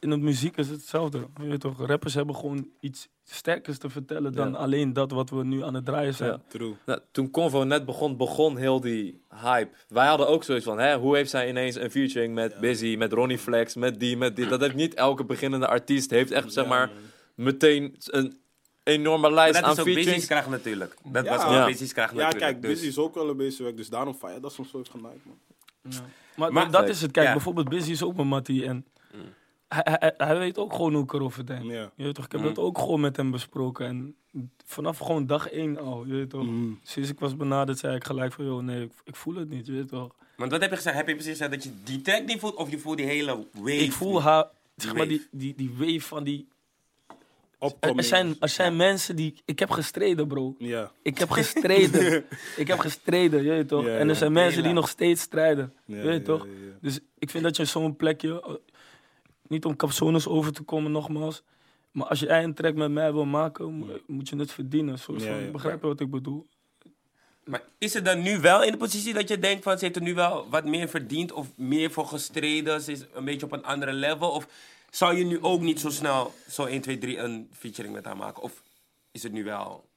in het muziek is het hetzelfde. Je weet toch, rappers hebben gewoon iets sterkers te vertellen dan Ja. alleen dat wat we nu aan het draaien zijn. Ja. True. Nou, toen Convo net begon, begon heel die hype. Wij hadden ook zoiets van, hè, hoe heeft zij ineens een featuring met Busy, met Ronnie Flex, met die, met die. Dat heeft niet elke beginnende artiest, heeft echt, zeg maar, meteen een enorme lijst Dat aan is ook business featurings. krijgen natuurlijk. Dat Ja. was Ja. business krijgen Ja, natuurlijk. kijk, dus- Busy is ook wel een beetje weg, dus daarom fire dat soms zo heeft genaaid, man. Ja. Maar, Maar- dat is het. Kijk, Ja. bijvoorbeeld Busy is ook mijn mattie. En hij, hij, hij weet ook gewoon hoe ik erover denk. Ja. Je weet toch, ik heb Mm. dat ook gewoon met hem besproken. En vanaf gewoon dag één al, je weet toch. Mm. Sinds ik was benaderd zei ik gelijk van, joh, nee, ik, ik voel het niet, je weet toch. Want wat heb je gezegd? Heb je precies gezegd dat je die track niet voelt of je voelt die hele wave? Ik voel haar, zeg maar, die, die, die wave van die... Er, Opkoming. er zijn, er zijn mensen die... Ik heb gestreden, bro. Ja. Ik heb gestreden. ik heb gestreden, je weet toch. Ja, en er ja. zijn mensen die nog steeds strijden. Ja, je weet toch. ja, ja. Dus ik vind dat je zo'n plekje... eh, Niet om capsones over te komen, nogmaals. Maar als jij een track met mij wil maken, mo- moet je het verdienen. Zo, zo, Ja, ja. Begrijp je wat ik bedoel? Maar is het dan nu wel in de positie dat je denkt van ze heeft er nu wel wat meer verdiend of meer voor gestreden? Ze is een beetje op een andere level? Of zou je nu ook niet zo snel zo 1, 2, 3 een featuring met haar maken? Of is het nu wel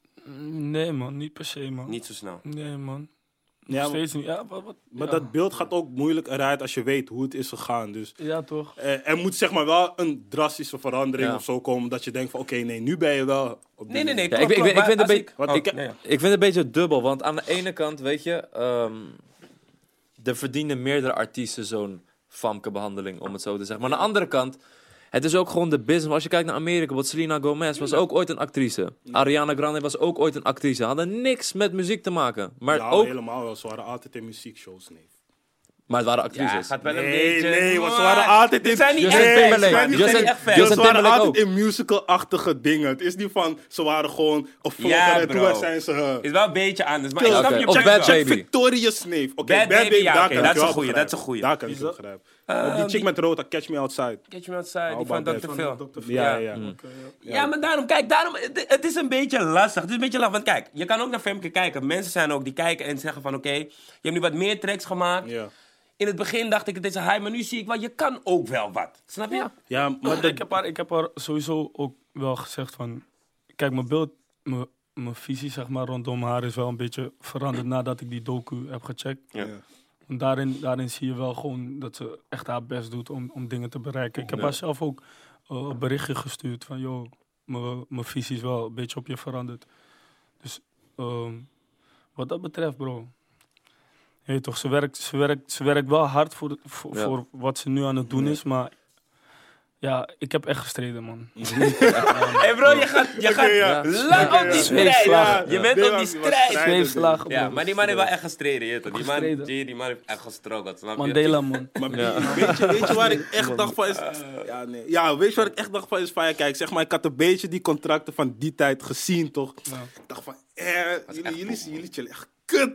Nee, man. Niet per se, man. niet zo snel? Nee, man. Nog Ja, maar- steeds niet. Ja, wat, wat- Maar ja. dat beeld gaat ook moeilijk eruit als je weet hoe het is gegaan. Dus Ja, toch. eh, er moet zeg maar wel een drastische verandering Ja. of zo komen. Dat je denkt van oké, nee, nu ben je wel op Nee, nee, nee. Ik- ik- ik vind het Wat oh, ik- nee. Ik vind het een beetje dubbel, want aan de ene kant, weet je, ehm, er verdienen meerdere artiesten zo'n famke-behandeling, om het zo te zeggen. Maar aan de andere kant, het is ook gewoon de business. Als je kijkt naar Amerika, wat Selena Gomez was ook ooit een actrice. Ariana Grande was ook ooit een actrice. Hadden niks met muziek te maken. Maar, ja, ook, helemaal wel. Ze waren altijd in muziekshows, nee. maar het waren Ja, actrices. gaat wel een Nee, beetje... nee, want ze waren altijd in... Zijn niet Justin echt Timberlake. Justin- Justin ze waren altijd ook. in musical-achtige dingen. Het is niet van, ze waren gewoon een vlogger Ja, en toen zijn ze... Is wel een beetje anders, maar Kill. ik snap je of Bad. Baby. Victoria Snave. Oké, Bad Bad, Baby, Baby, ja, daar oké, kan dat is wel een goeie, dat is een goeie. Daar kan ik begrijpen. Eh, Uh, die chick met rood, Catch Me Outside. Catch Me Outside, die van Dr. Phil. Dr. Phil. Ja, ja. Oké, ja. Ja, maar daarom, kijk, daarom, het, het is een beetje lastig. Het is een beetje lastig, want kijk, je kan ook naar Femke kijken. Mensen zijn ook die kijken en zeggen van, oké, je hebt nu wat meer tracks gemaakt. Ja. In het begin dacht ik, het is een high, maar nu zie ik wel, je kan ook wel wat. Snap je? Ja, maar ik, heb haar, ik heb haar sowieso ook wel gezegd van... Kijk, mijn beeld, mijn, mijn visie zeg maar, rondom haar is wel een beetje veranderd nadat ik die docu heb gecheckt. Ja. Want daarin, daarin zie je wel gewoon dat ze echt haar best doet om, om dingen te bereiken. Ik heb haar zelf ook eh, een berichtje gestuurd van... joh, mijn visie is wel een beetje op je veranderd. Dus ehm, wat dat betreft, bro... Weet toch, ze werkt, ze, werkt, ze werkt wel hard voor, voor, Ja. voor wat ze nu aan het doen is, maar... Ja, ik heb echt gestreden, man. Hey bro, je gaat, je gaat ja. lang op die strijd. Zweepslagen. Je bent Ja. op die Die strijd. Zweefslagen, Ja, maar die man heeft wel echt gestreden, je weet toch? Die man. G, die man heeft echt gestruggeld, snap je? Mandela, man. Maar weet, je, weet je waar ik echt dacht van is... Ja, nee. ja, weet je waar ik echt dacht van is van... Ja, kijk, zeg maar, ik had een beetje die contracten van die tijd gezien, toch? Ik dacht van, eh, jullie, jullie, jullie chillen echt kut.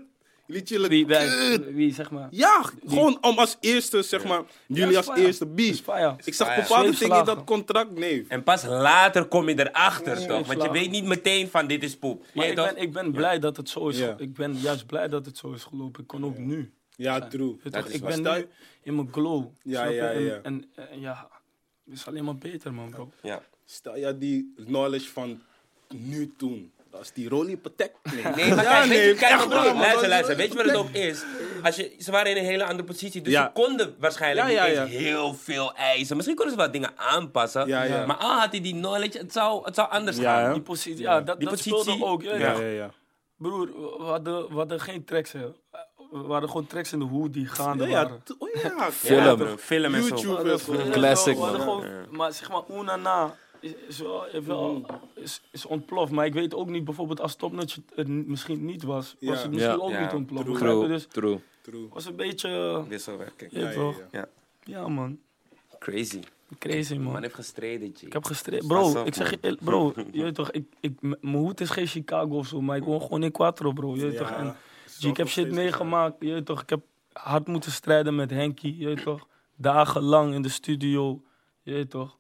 Jullie chillen Wie, wij, kut. wie, zeg maar. Ja, gewoon om als eerste, zeg maar, jullie als fire. eerste fire. Ik zag Fire. bepaalde dingen in dat contract, nee. En pas later kom je erachter, toch? Want je slagen. weet niet meteen van dit is poep. Maar ik toch? ben, ik ben blij dat het zo is. Ja. Ik ben juist blij dat het zo is gelopen. Ik kon ook nu. Ja, true. Weet Dat toch, is ik waar. ben nu in mijn glow. Ja, snap je? ja, En- ja. En, eh, ja, het is alleen maar beter, man, bro. Ja. Stel je die knowledge van nu toen. Dat is die Rolly Patek. Nee, Nee, maar Ja, kijk, weet je, nee, kijk maar broer, luister, luister. Weet je wat het ook is? Als je, ze waren in een hele andere positie, dus Ja. ze konden waarschijnlijk Ja, ja, niet ja. eens heel veel eisen. Misschien konden ze wat dingen aanpassen. Ja, ja. Maar al had hij die knowledge, het zou, het zou anders Ja, gaan. Die positie, ja, dat, Die dat speelde ook. Ja, Ja, ja. Broer, we hadden, we hadden geen tracks, hè. We hadden gewoon tracks in de hoed die gaande Ja, waren. oh ja. Film. Film en zo. Classic, man. gewoon- Maar zeg maar, Una na is, is, wel, wel, is, is ontploft. Maar ik weet ook niet, bijvoorbeeld als Topnotch het misschien niet was, was Ja. het misschien Ja. ook Ja, niet ontploft. true. Dus true. True. was een beetje, Wisselwerking. ja, Ja, ja, toch? ja. Ja. Ja man, Crazy. crazy Man man. heeft gestreden, G. Ik heb gestreden. Bro, ik zeg je, bro, je weet toch, ik, ik, mijn hoed is geen Chicago of zo, maar ik woon gewoon in Quattro, bro. Je weet Ja, toch? En, G, ik heb shit meegemaakt, je weet toch? Ik heb hard moeten strijden met Henky, je weet toch? Dagenlang in de studio, je weet toch?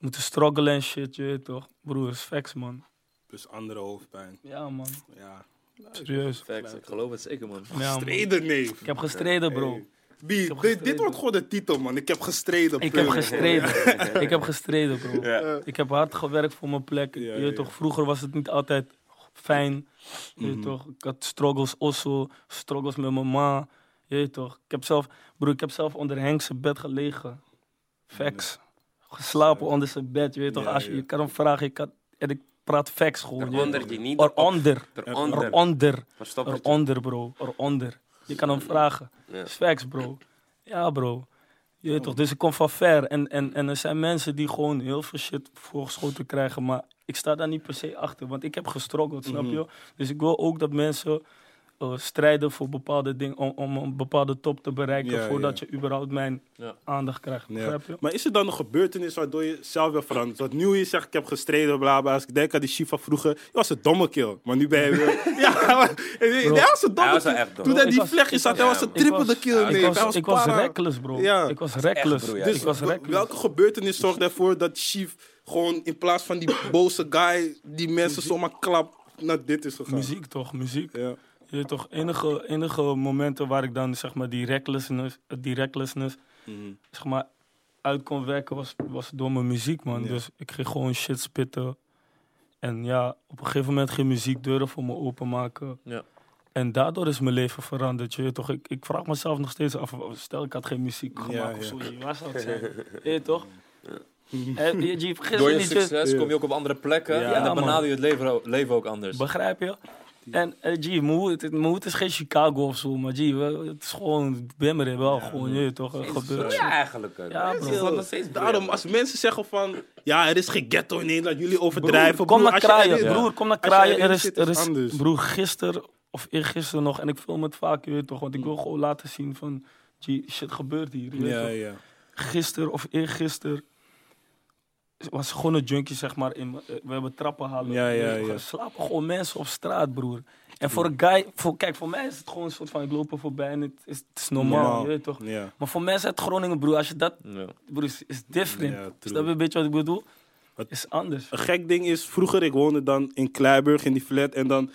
Moeten struggelen en shit, je weet toch? Broer, is facts, man. Dus andere hoofdpijn. Ja, man. Ja. Serieus. Facts, ik geloof het zeker, man. Ja, man. Streden, nee. Ik heb gestreden, bro. Hey. B, heb dit, gestreden. dit wordt gewoon de titel, man. Ik heb gestreden. Ik heb gestreden. Ik heb gestreden, bro. Ja. Ik heb hard gewerkt voor mijn plek. Ja, je ja, weet ja. Mhm. toch, vroeger was het niet altijd fijn. Je weet toch, ik had struggles also, struggles met mijn ma. Je weet toch, ik heb zelf, broer, ik heb zelf onder Henk zijn bed gelegen. Facts. Geslapen onder zijn bed, je weet toch, Ja, als je, ja. je kan hem vragen, ik kan, en ik praat facts gewoon. je Eronder, die niet Eronder. Eronder. Eronder. Bro. Eronder. Je kan hem vragen. Ja. Facts, bro. Ja, bro. Je weet toch, dus ik kom van ver. En, en, en er zijn mensen die gewoon heel veel shit voorgeschoten krijgen. Maar ik sta daar niet per se achter. Want ik heb gestruggeld, snap Mhm. je? Dus ik wil ook dat mensen eh, strijden voor bepaalde dingen. Om, om een bepaalde top te bereiken. Ja, voordat ja. je überhaupt mijn Ja. aandacht krijgt. Ja. Begrijp je? Maar is er dan een gebeurtenis waardoor je zelf weer verandert? Want nu je zegt, ik heb gestreden, bla bla. Als ik denk aan die Shiva vroeger, je was een domme kill. Maar nu ben je weer... ja, maar, hij was een domme kill. dom. Toen hij die ik zat, hij was- een triple kill. nee, ik was, hij was ik was para. reckless, bro. Ja. Ik was echt, reckless. bro. Dus ik was reckless. welke gebeurtenis zorgt ervoor dat Chief gewoon in plaats van die boze guy die mensen zomaar klap naar dit is gegaan? Muziek toch, muziek. Ja. Je weet toch, enige, enige momenten waar ik dan zeg maar die recklessness, die recklessness Mhm. zeg maar uit kon werken was, was door mijn muziek, man. Ja. Dus ik ging gewoon shit spitten. En ja, op een gegeven moment ging muziek deuren voor me openmaken. Ja. En daardoor is mijn leven veranderd. Je weet toch, ik, ik vraag mezelf nog steeds af, stel ik had geen muziek Ja, gemaakt of ja. zo, waar zou het zijn? Je weet toch? En, je, Door je succes Ja. kom je ook op andere plekken. Ja, en dan benader je het leven, leven ook anders. begrijp je? En eh, G, mijn hoed, het, mijn hoed is geen Chicago of zo, maar G, we- het is gewoon Bimmeren wel gewoon, je toch, gebeurt. Ja, eigenlijk. Ja, bro. is gewoon nog steeds Daarom, als mensen zeggen van, ja, er is geen ghetto in Nederland, jullie overdrijven. Broer, kom broer, naar kraaien, broer, kom naar kraaien. Er is, er is anders. broer, gisteren of eergisteren nog, en ik film het vaak, je weet toch, want ik wil gewoon laten zien van, G, shit gebeurt hier, je Ja, toch. ja. Gisteren of eergisteren was gewoon een junkie, zeg maar, in, eh, we hebben trappen halen. Ja, ja, ja. Slapen gewoon mensen op straat, broer. En voor een guy, voor, kijk, voor mij is het gewoon een soort van, ik loop er voorbij en het is, het is normaal, je weet toch. Ja. Maar voor mensen uit Groningen, broer, als je dat, Ja. broer, is, is different. Snap je een beetje wat ik bedoel? Wat- Is anders. Een gek ding is, vroeger ik woonde dan in Kleiburg in die flat en dan...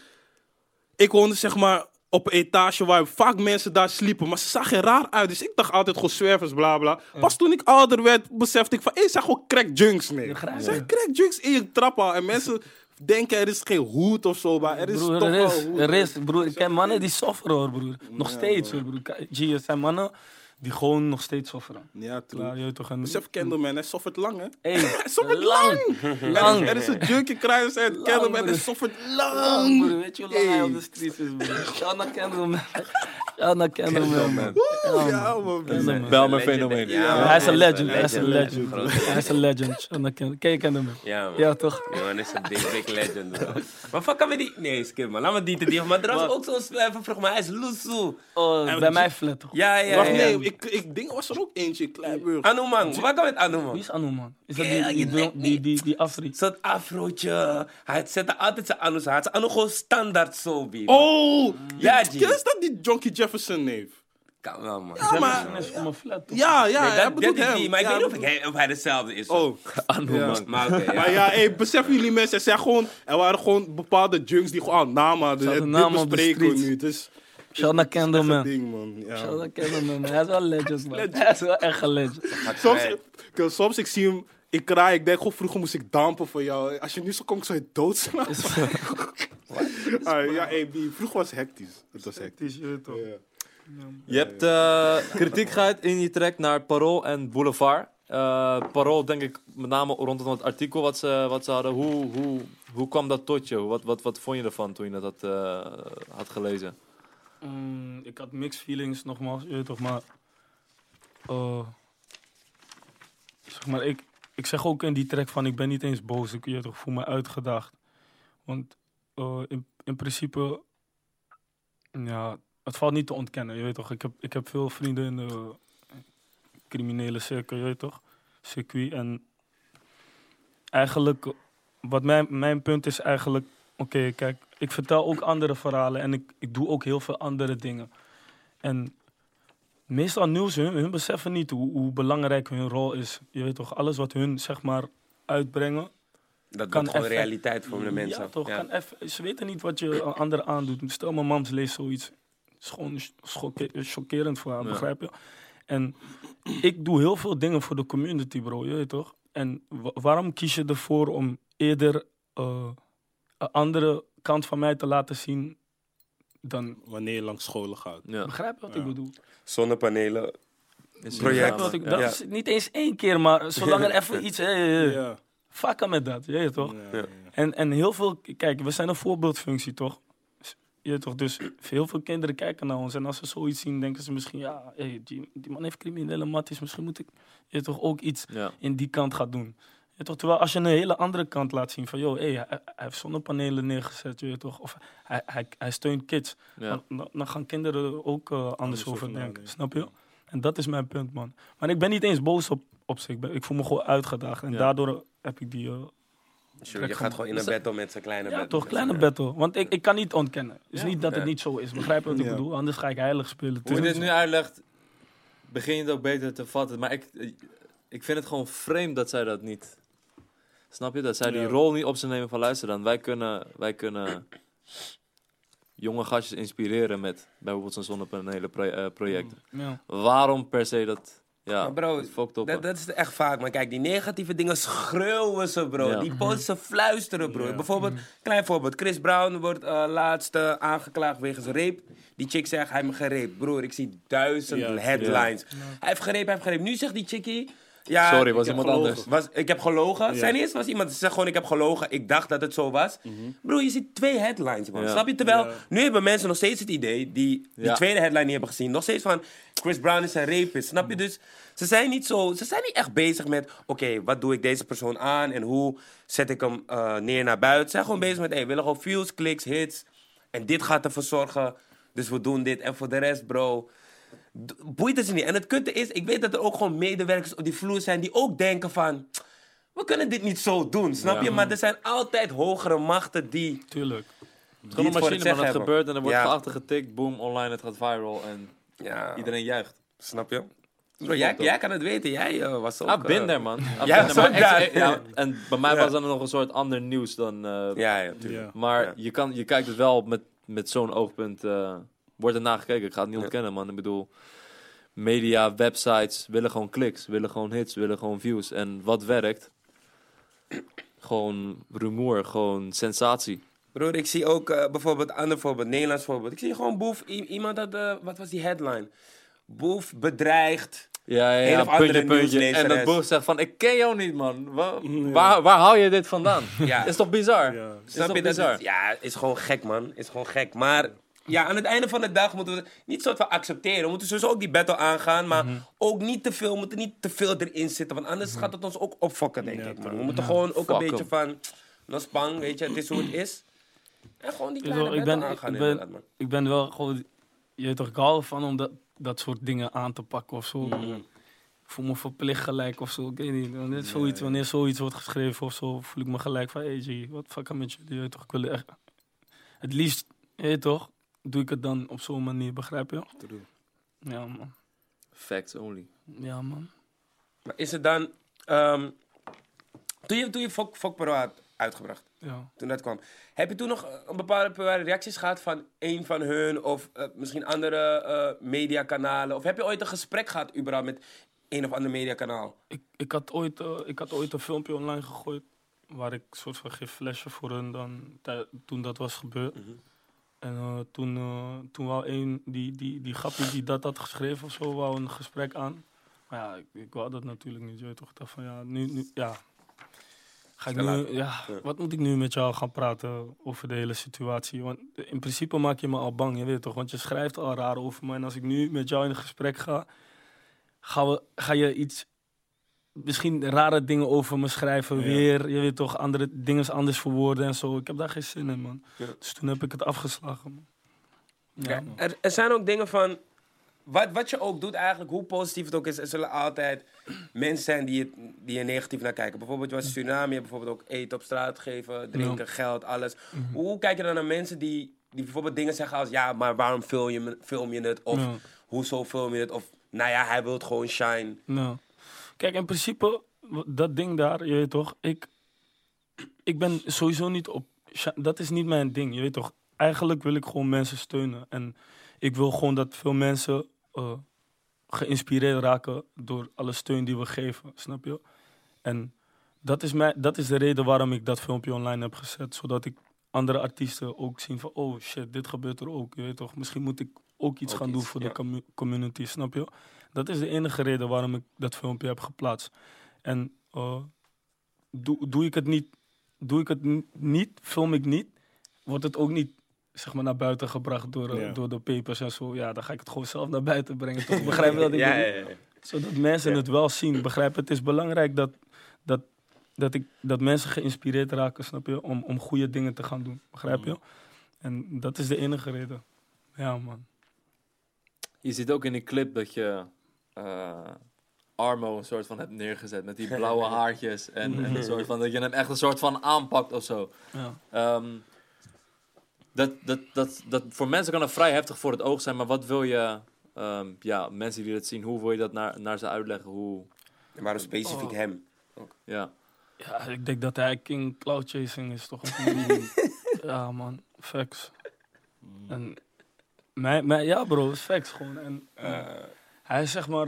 Ik woonde zeg maar op een etage waar vaak mensen daar sliepen, maar ze zagen er raar uit. Dus ik dacht altijd gewoon zwervers, bla bla. Pas toen ik ouder werd, besefte ik van, hé, zijn gewoon crack junks, nee. Ja, zijn crack junks in je trap al. En mensen denken er is geen hoed of zo, maar er is Broer, toch er wel is, hoed. er is, broer. Ik ken mannen die sofferen, hoor, broer. Nog steeds, hoor, broer. G, er zijn mannen die gewoon nog steeds sofferen. Ja, true. Toch. En, Besef Candleman, hij soffert lang, hè? Hey, Hij soffert lang. lang! Er is, er is een junkie kruis en Candleman, hij soffert Lang, lang! broer. Weet je hoe lang hij op de street is, broer? Ga naar Candleman. Ga naar Candleman, man. Ja, man. Bel me fenomeen. ja, Ja, man. hij is een legend, hij is een legend. Hij is een legend. Ken je Candleman? Ja, man. Ja, toch? Ja, man, is een big, big legend. bro. Maar fuck, kan we die... Nee, skip man. Laat me die te diep. Maar er was Wat? ook zo'n zwerver, vroeg maar hij is Loesoe. Oh, bij mij flat, toch? Ja, ja, Wacht, ja. nee, ik, ik denk was er ook eentje in Kleiburg. Anoman, waar kan met Anoman? Wie is Anu, man? Is dat Ja, die, die, die, niet. die, die Afri? Zo'n afrootje. Hij zette altijd zijn Anu. Hij had zijn gewoon standaard zo. Oh! Ja. Is dat die Jonky Jefferson neef? Kan wel, man. Ja, maar... Is om een flat, toch? Ja, ja, Nee, hij dat, bedoelt dat is hem. die, maar ik Ja, weet niet of, ik, of hij dezelfde is. Oh. Anu, Ja. man. Maar oké, ja. Maar ja, hey, beseffen jullie mensen, er, zijn gewoon, er waren gewoon bepaalde junks die gewoon al namen op de bespreken nu. Dus, Shout naar Candleman. ding, man. Ja. Shout naar man. Hij is wel legend, man. Hij is wel echt een legend. Soms, soms ik zie hem, ik kraai, ik denk gewoon vroeger moest ik dampen voor jou. Als je nu zo komt, zou je doodslaan. Ah, ja, hey, die, vroeger was het hectisch. Het was hectisch. Ja. Je hebt eh, kritiek gehad in je track naar Parool en Boulevard. Eh Parool, denk ik, met name rondom het artikel wat ze, wat ze hadden. Hoe, hoe, hoe kwam dat tot je? Wat, wat, wat vond je ervan toen je dat had, eh, had gelezen? Mm, ik had mixed feelings, nogmaals, je weet toch, maar... zeg maar, ik, ik zeg ook in die track van, ik ben niet eens boos, ik, je toch, voel me uitgedaagd. Want eh, in, in principe, ja, het valt niet te ontkennen, je weet toch. Ik heb, ik heb veel vrienden in de criminele cirkel, je weet toch, circuit. En eigenlijk, wat mijn, mijn punt is eigenlijk, oké, kijk, ik vertel ook andere verhalen en ik, ik doe ook heel veel andere dingen. En meestal nieuws, hun, hun beseffen niet hoe, hoe belangrijk hun rol is. Je weet toch, alles wat hun, zeg maar, uitbrengen. Dat Kan gewoon effect- realiteit voor de mensen. Ja, toch, Kan ze weten niet wat je anderen aandoet. Stel, mijn mams leest zoiets. Het is gewoon chockerend voor haar, Ja. begrijp je? En ik doe heel veel dingen voor de community, bro, je weet toch? En wa- waarom kies je ervoor om eerder eh, een andere kant van mij te laten zien dan... Wanneer je langs scholen gaat. Ja. Begrijp je wat Ja. ik bedoel? Zonnepanelen. Is Project. Wat ik, dat Ja. is niet eens één keer, maar zolang er even iets... Hey, hey, hey, Ja. Fucken met dat, je toch? Ja, ja. En, en heel veel, kijk, we zijn een voorbeeldfunctie, toch? Je toch, dus heel veel kinderen kijken naar ons. En als ze zoiets zien, denken ze misschien, ja, hey, die, die man heeft criminele matties. Misschien moet ik je toch ook iets Ja. in die kant gaan doen. Weet toch, terwijl als je een hele andere kant laat zien van, joh, hey, hij, hij heeft zonnepanelen neergezet, je toch? Of hij, hij, hij steunt kids. Ja. Dan, gaan kinderen er ook eh, anders, over over denken, snap je? En dat is mijn punt, man. Maar ik ben niet eens boos op, op zich. Ik, ben- ik voel me gewoon uitgedaagd. En Ja. daardoor heb ik die... eh, Sure, je gaat gewoon in een battle met zijn kleine ja, battle. toch, kleine Ja. battle. Want ik, ik kan niet ontkennen. Het is niet dat het Ja. niet zo is. Begrijp je wat ik Ja. bedoel? Anders ga ik heilig spelen. Hoe je dit zo. nu uitlegt, begin je het ook beter te vatten. Maar ik, ik vind het gewoon vreemd dat zij dat niet... Snap je? Dat zij die Ja. rol niet op zich nemen van luister dan. Wij kunnen, wij kunnen jonge gastjes inspireren met bijvoorbeeld zo'n zonnepanelen pro- eh, project. Ja. Waarom per se dat... Ja, Maar bro, dat is echt vaak. Maar kijk, die negatieve dingen schreeuwen ze, bro. Ja. Die positieve fluisteren, bro. Ja. Bijvoorbeeld, klein voorbeeld. Chris Brown wordt eh laatst aangeklaagd wegens rape. Die chick zegt, hij heeft me gerept. Broer, ik zie duizend Ja. headlines. Hij heeft gerept, hij heeft gerept. Nu zegt die chickie... Ja, Sorry, was iemand gelogen. anders. Was, ik heb gelogen. Ja. Zijn eens was iemand die zegt gewoon ik heb gelogen. Ik dacht dat het zo was. Bro, je ziet twee headlines, man. Ja. Snap je? Terwijl nu hebben mensen nog steeds het idee die die Ja. tweede headline niet hebben gezien. Nog steeds van Chris Brown is een rapist. Snap je? Dus ze zijn niet zo. Ze zijn niet echt bezig met oké, wat doe ik deze persoon aan en hoe zet ik hem eh, neer naar buiten. Ze zijn gewoon bezig met hey, we willen gewoon views, kliks, hits. En dit gaat ervoor zorgen. Dus we doen dit. En voor de rest, bro. Boeit het ze niet. En het kutte is, ik weet dat er ook gewoon medewerkers op die vloer zijn die ook denken van, we kunnen dit niet zo doen, snap Ja. je? Maar er zijn altijd hogere machten die, Tuurlijk. Het is gewoon een machine, Het hebben. gebeurt en er wordt Ja. geachter getikt. Boom, online, het gaat viral. En Ja, iedereen juicht. snap je? Bro, jij, jij kan het weten, jij eh, was ook... Ah, bin eh, there, man. I've Ja, maar ex- En bij mij Ja. was dat nog een soort ander nieuws dan... eh, Ja, ja, tuurlijk. Ja. Maar Ja. je, kan, je kijkt het wel met, met zo'n oogpunt. eh, wordt er naar gekeken. Ik ga het niet Ja. ontkennen, man. Ik bedoel, media, websites willen gewoon kliks, willen gewoon hits, willen gewoon views. En wat werkt? Gewoon rumoer, gewoon sensatie. Broer, ik zie ook eh, bijvoorbeeld, ander voorbeeld, Nederlands voorbeeld. Ik zie gewoon Boef, iemand had, eh, wat was die headline? Boef bedreigd. Ja, ja, Een ja of andere puntje, puntje. En dat boer zegt van, ik ken jou niet, man. Waar, waar, waar haal je dit vandaan? Ja. Is toch bizar? Ja. Is Snap toch je? Dat bizar? is, ja, is gewoon gek, man. Is gewoon gek. Maar ja, aan het einde van de dag moeten we niet soort van accepteren. We moeten sowieso ook die battle aangaan, maar Mhm. ook niet te veel. We moeten niet te veel erin zitten, want anders gaat het ons ook opfokken, denk Ja, ik, man. We moeten gewoon ook een beetje em. van, no spang, weet je, het is hoe het is. En gewoon die kleine bedoel, ik battle ben- aangaan, ik ben- inderdaad, man. Ik ben wel gewoon, je toch, hou ervan om dat, dat soort dingen aan te pakken of zo. Mhm. Ik voel me verplicht gelijk of zo. Ik weet niet. Wanneer, zoiets, wanneer zoiets wordt geschreven of zo, voel ik me gelijk van, hey G, wat fuck met je? Je weet toch, ik wil echt... Het liefst, je weet toch, doe ik het dan op zo'n manier, begrijp je? True. Ja, man. Facts only. Ja, man. Maar is het dan, ehm, toen je, toen je Fok, Fok Pro had uitgebracht, Ja. toen dat kwam. Heb je toen nog eh, een bepaalde bepaalde reacties gehad van een van hun of eh, misschien andere eh, mediakanalen? Of heb je ooit een gesprek gehad überhaupt met een of ander mediakanaal? Ik, ik, had ooit, ik had ooit een filmpje online gegooid waar ik soort van geef flesje voor hun dan, toen dat was gebeurd. En eh, toen, eh, toen wou een, die, die, die grappie die dat had geschreven of zo, wou een gesprek aan. Maar ja, ik, ik wou dat natuurlijk niet. Je toch, dacht van ja, nu, nu ja. Ga ik nu, ja, Ja. wat moet ik nu met jou gaan praten over de hele situatie? Want in principe maak je me al bang, je weet toch? Want je schrijft al raar over me. En als ik nu met jou in een gesprek ga, gaan we, ga je iets, misschien rare dingen over me schrijven. Ja. Weer, je weet toch, andere dingen anders verwoorden en zo. Ik heb daar geen zin in, man. Ja. Dus toen heb ik het afgeslagen, man. Ja, man. er, er zijn ook dingen van. Wat, wat je ook doet eigenlijk, hoe positief het ook is, er zullen altijd mensen zijn die, het, die er negatief naar kijken. Bijvoorbeeld, je was je hebt bijvoorbeeld ook eten op straat geven, drinken, geld, alles. Hoe kijk je dan naar mensen die, die bijvoorbeeld dingen zeggen als, ja, maar waarom film je, film je het? Of hoezo film je het? Of, nou ja, hij wil gewoon shine. Kijk, in principe, dat ding daar, je weet toch, ik, ik ben sowieso niet op, dat is niet mijn ding, je weet toch. Eigenlijk wil ik gewoon mensen steunen en ik wil gewoon dat veel mensen eh, geïnspireerd raken door alle steun die we geven, snap je? En dat is, mijn, dat is de reden waarom ik dat filmpje online heb gezet, zodat ik andere artiesten ook zien van, oh shit, dit gebeurt er ook, je weet toch. Misschien moet ik ook iets Ook gaan iets, doen voor ja. de commu- community, snap je? Dat is de enige reden waarom ik dat filmpje heb geplaatst. En eh, doe, doe ik het niet, doe ik het ni- niet, film ik niet, wordt het ook niet zeg maar, naar buiten gebracht door, eh, Ja. door de papers en zo. Ja, dan ga ik het gewoon zelf naar buiten brengen. Toch? Begrijp je wat ik ja, bedoel? ja, ja, ja. Zodat mensen Ja. het wel zien. Begrijp je? Het is belangrijk dat, dat, dat, ik, dat mensen geïnspireerd raken, snap je? Om, om goede dingen te gaan doen. Begrijp je? En dat is de enige reden. Ja, man. Je ziet ook in die clip dat je eh, Armo een soort van hebt neergezet met die blauwe haartjes. En, en een soort van, dat je hem echt een soort van aanpakt of zo. Ja. Ehm, dat, dat, dat, dat, voor mensen kan het vrij heftig voor het oog zijn, maar wat wil je, ehm, ja, mensen die dat zien, hoe wil je dat naar, naar ze uitleggen? Hoe, En waarom specifiek Oh. hem? ja. ja, ik denk dat hij king cloud chasing is, toch? ja, man. Facts. En mijn, mijn, ja, bro, is facts gewoon. En, Eh, Hij is zeg maar,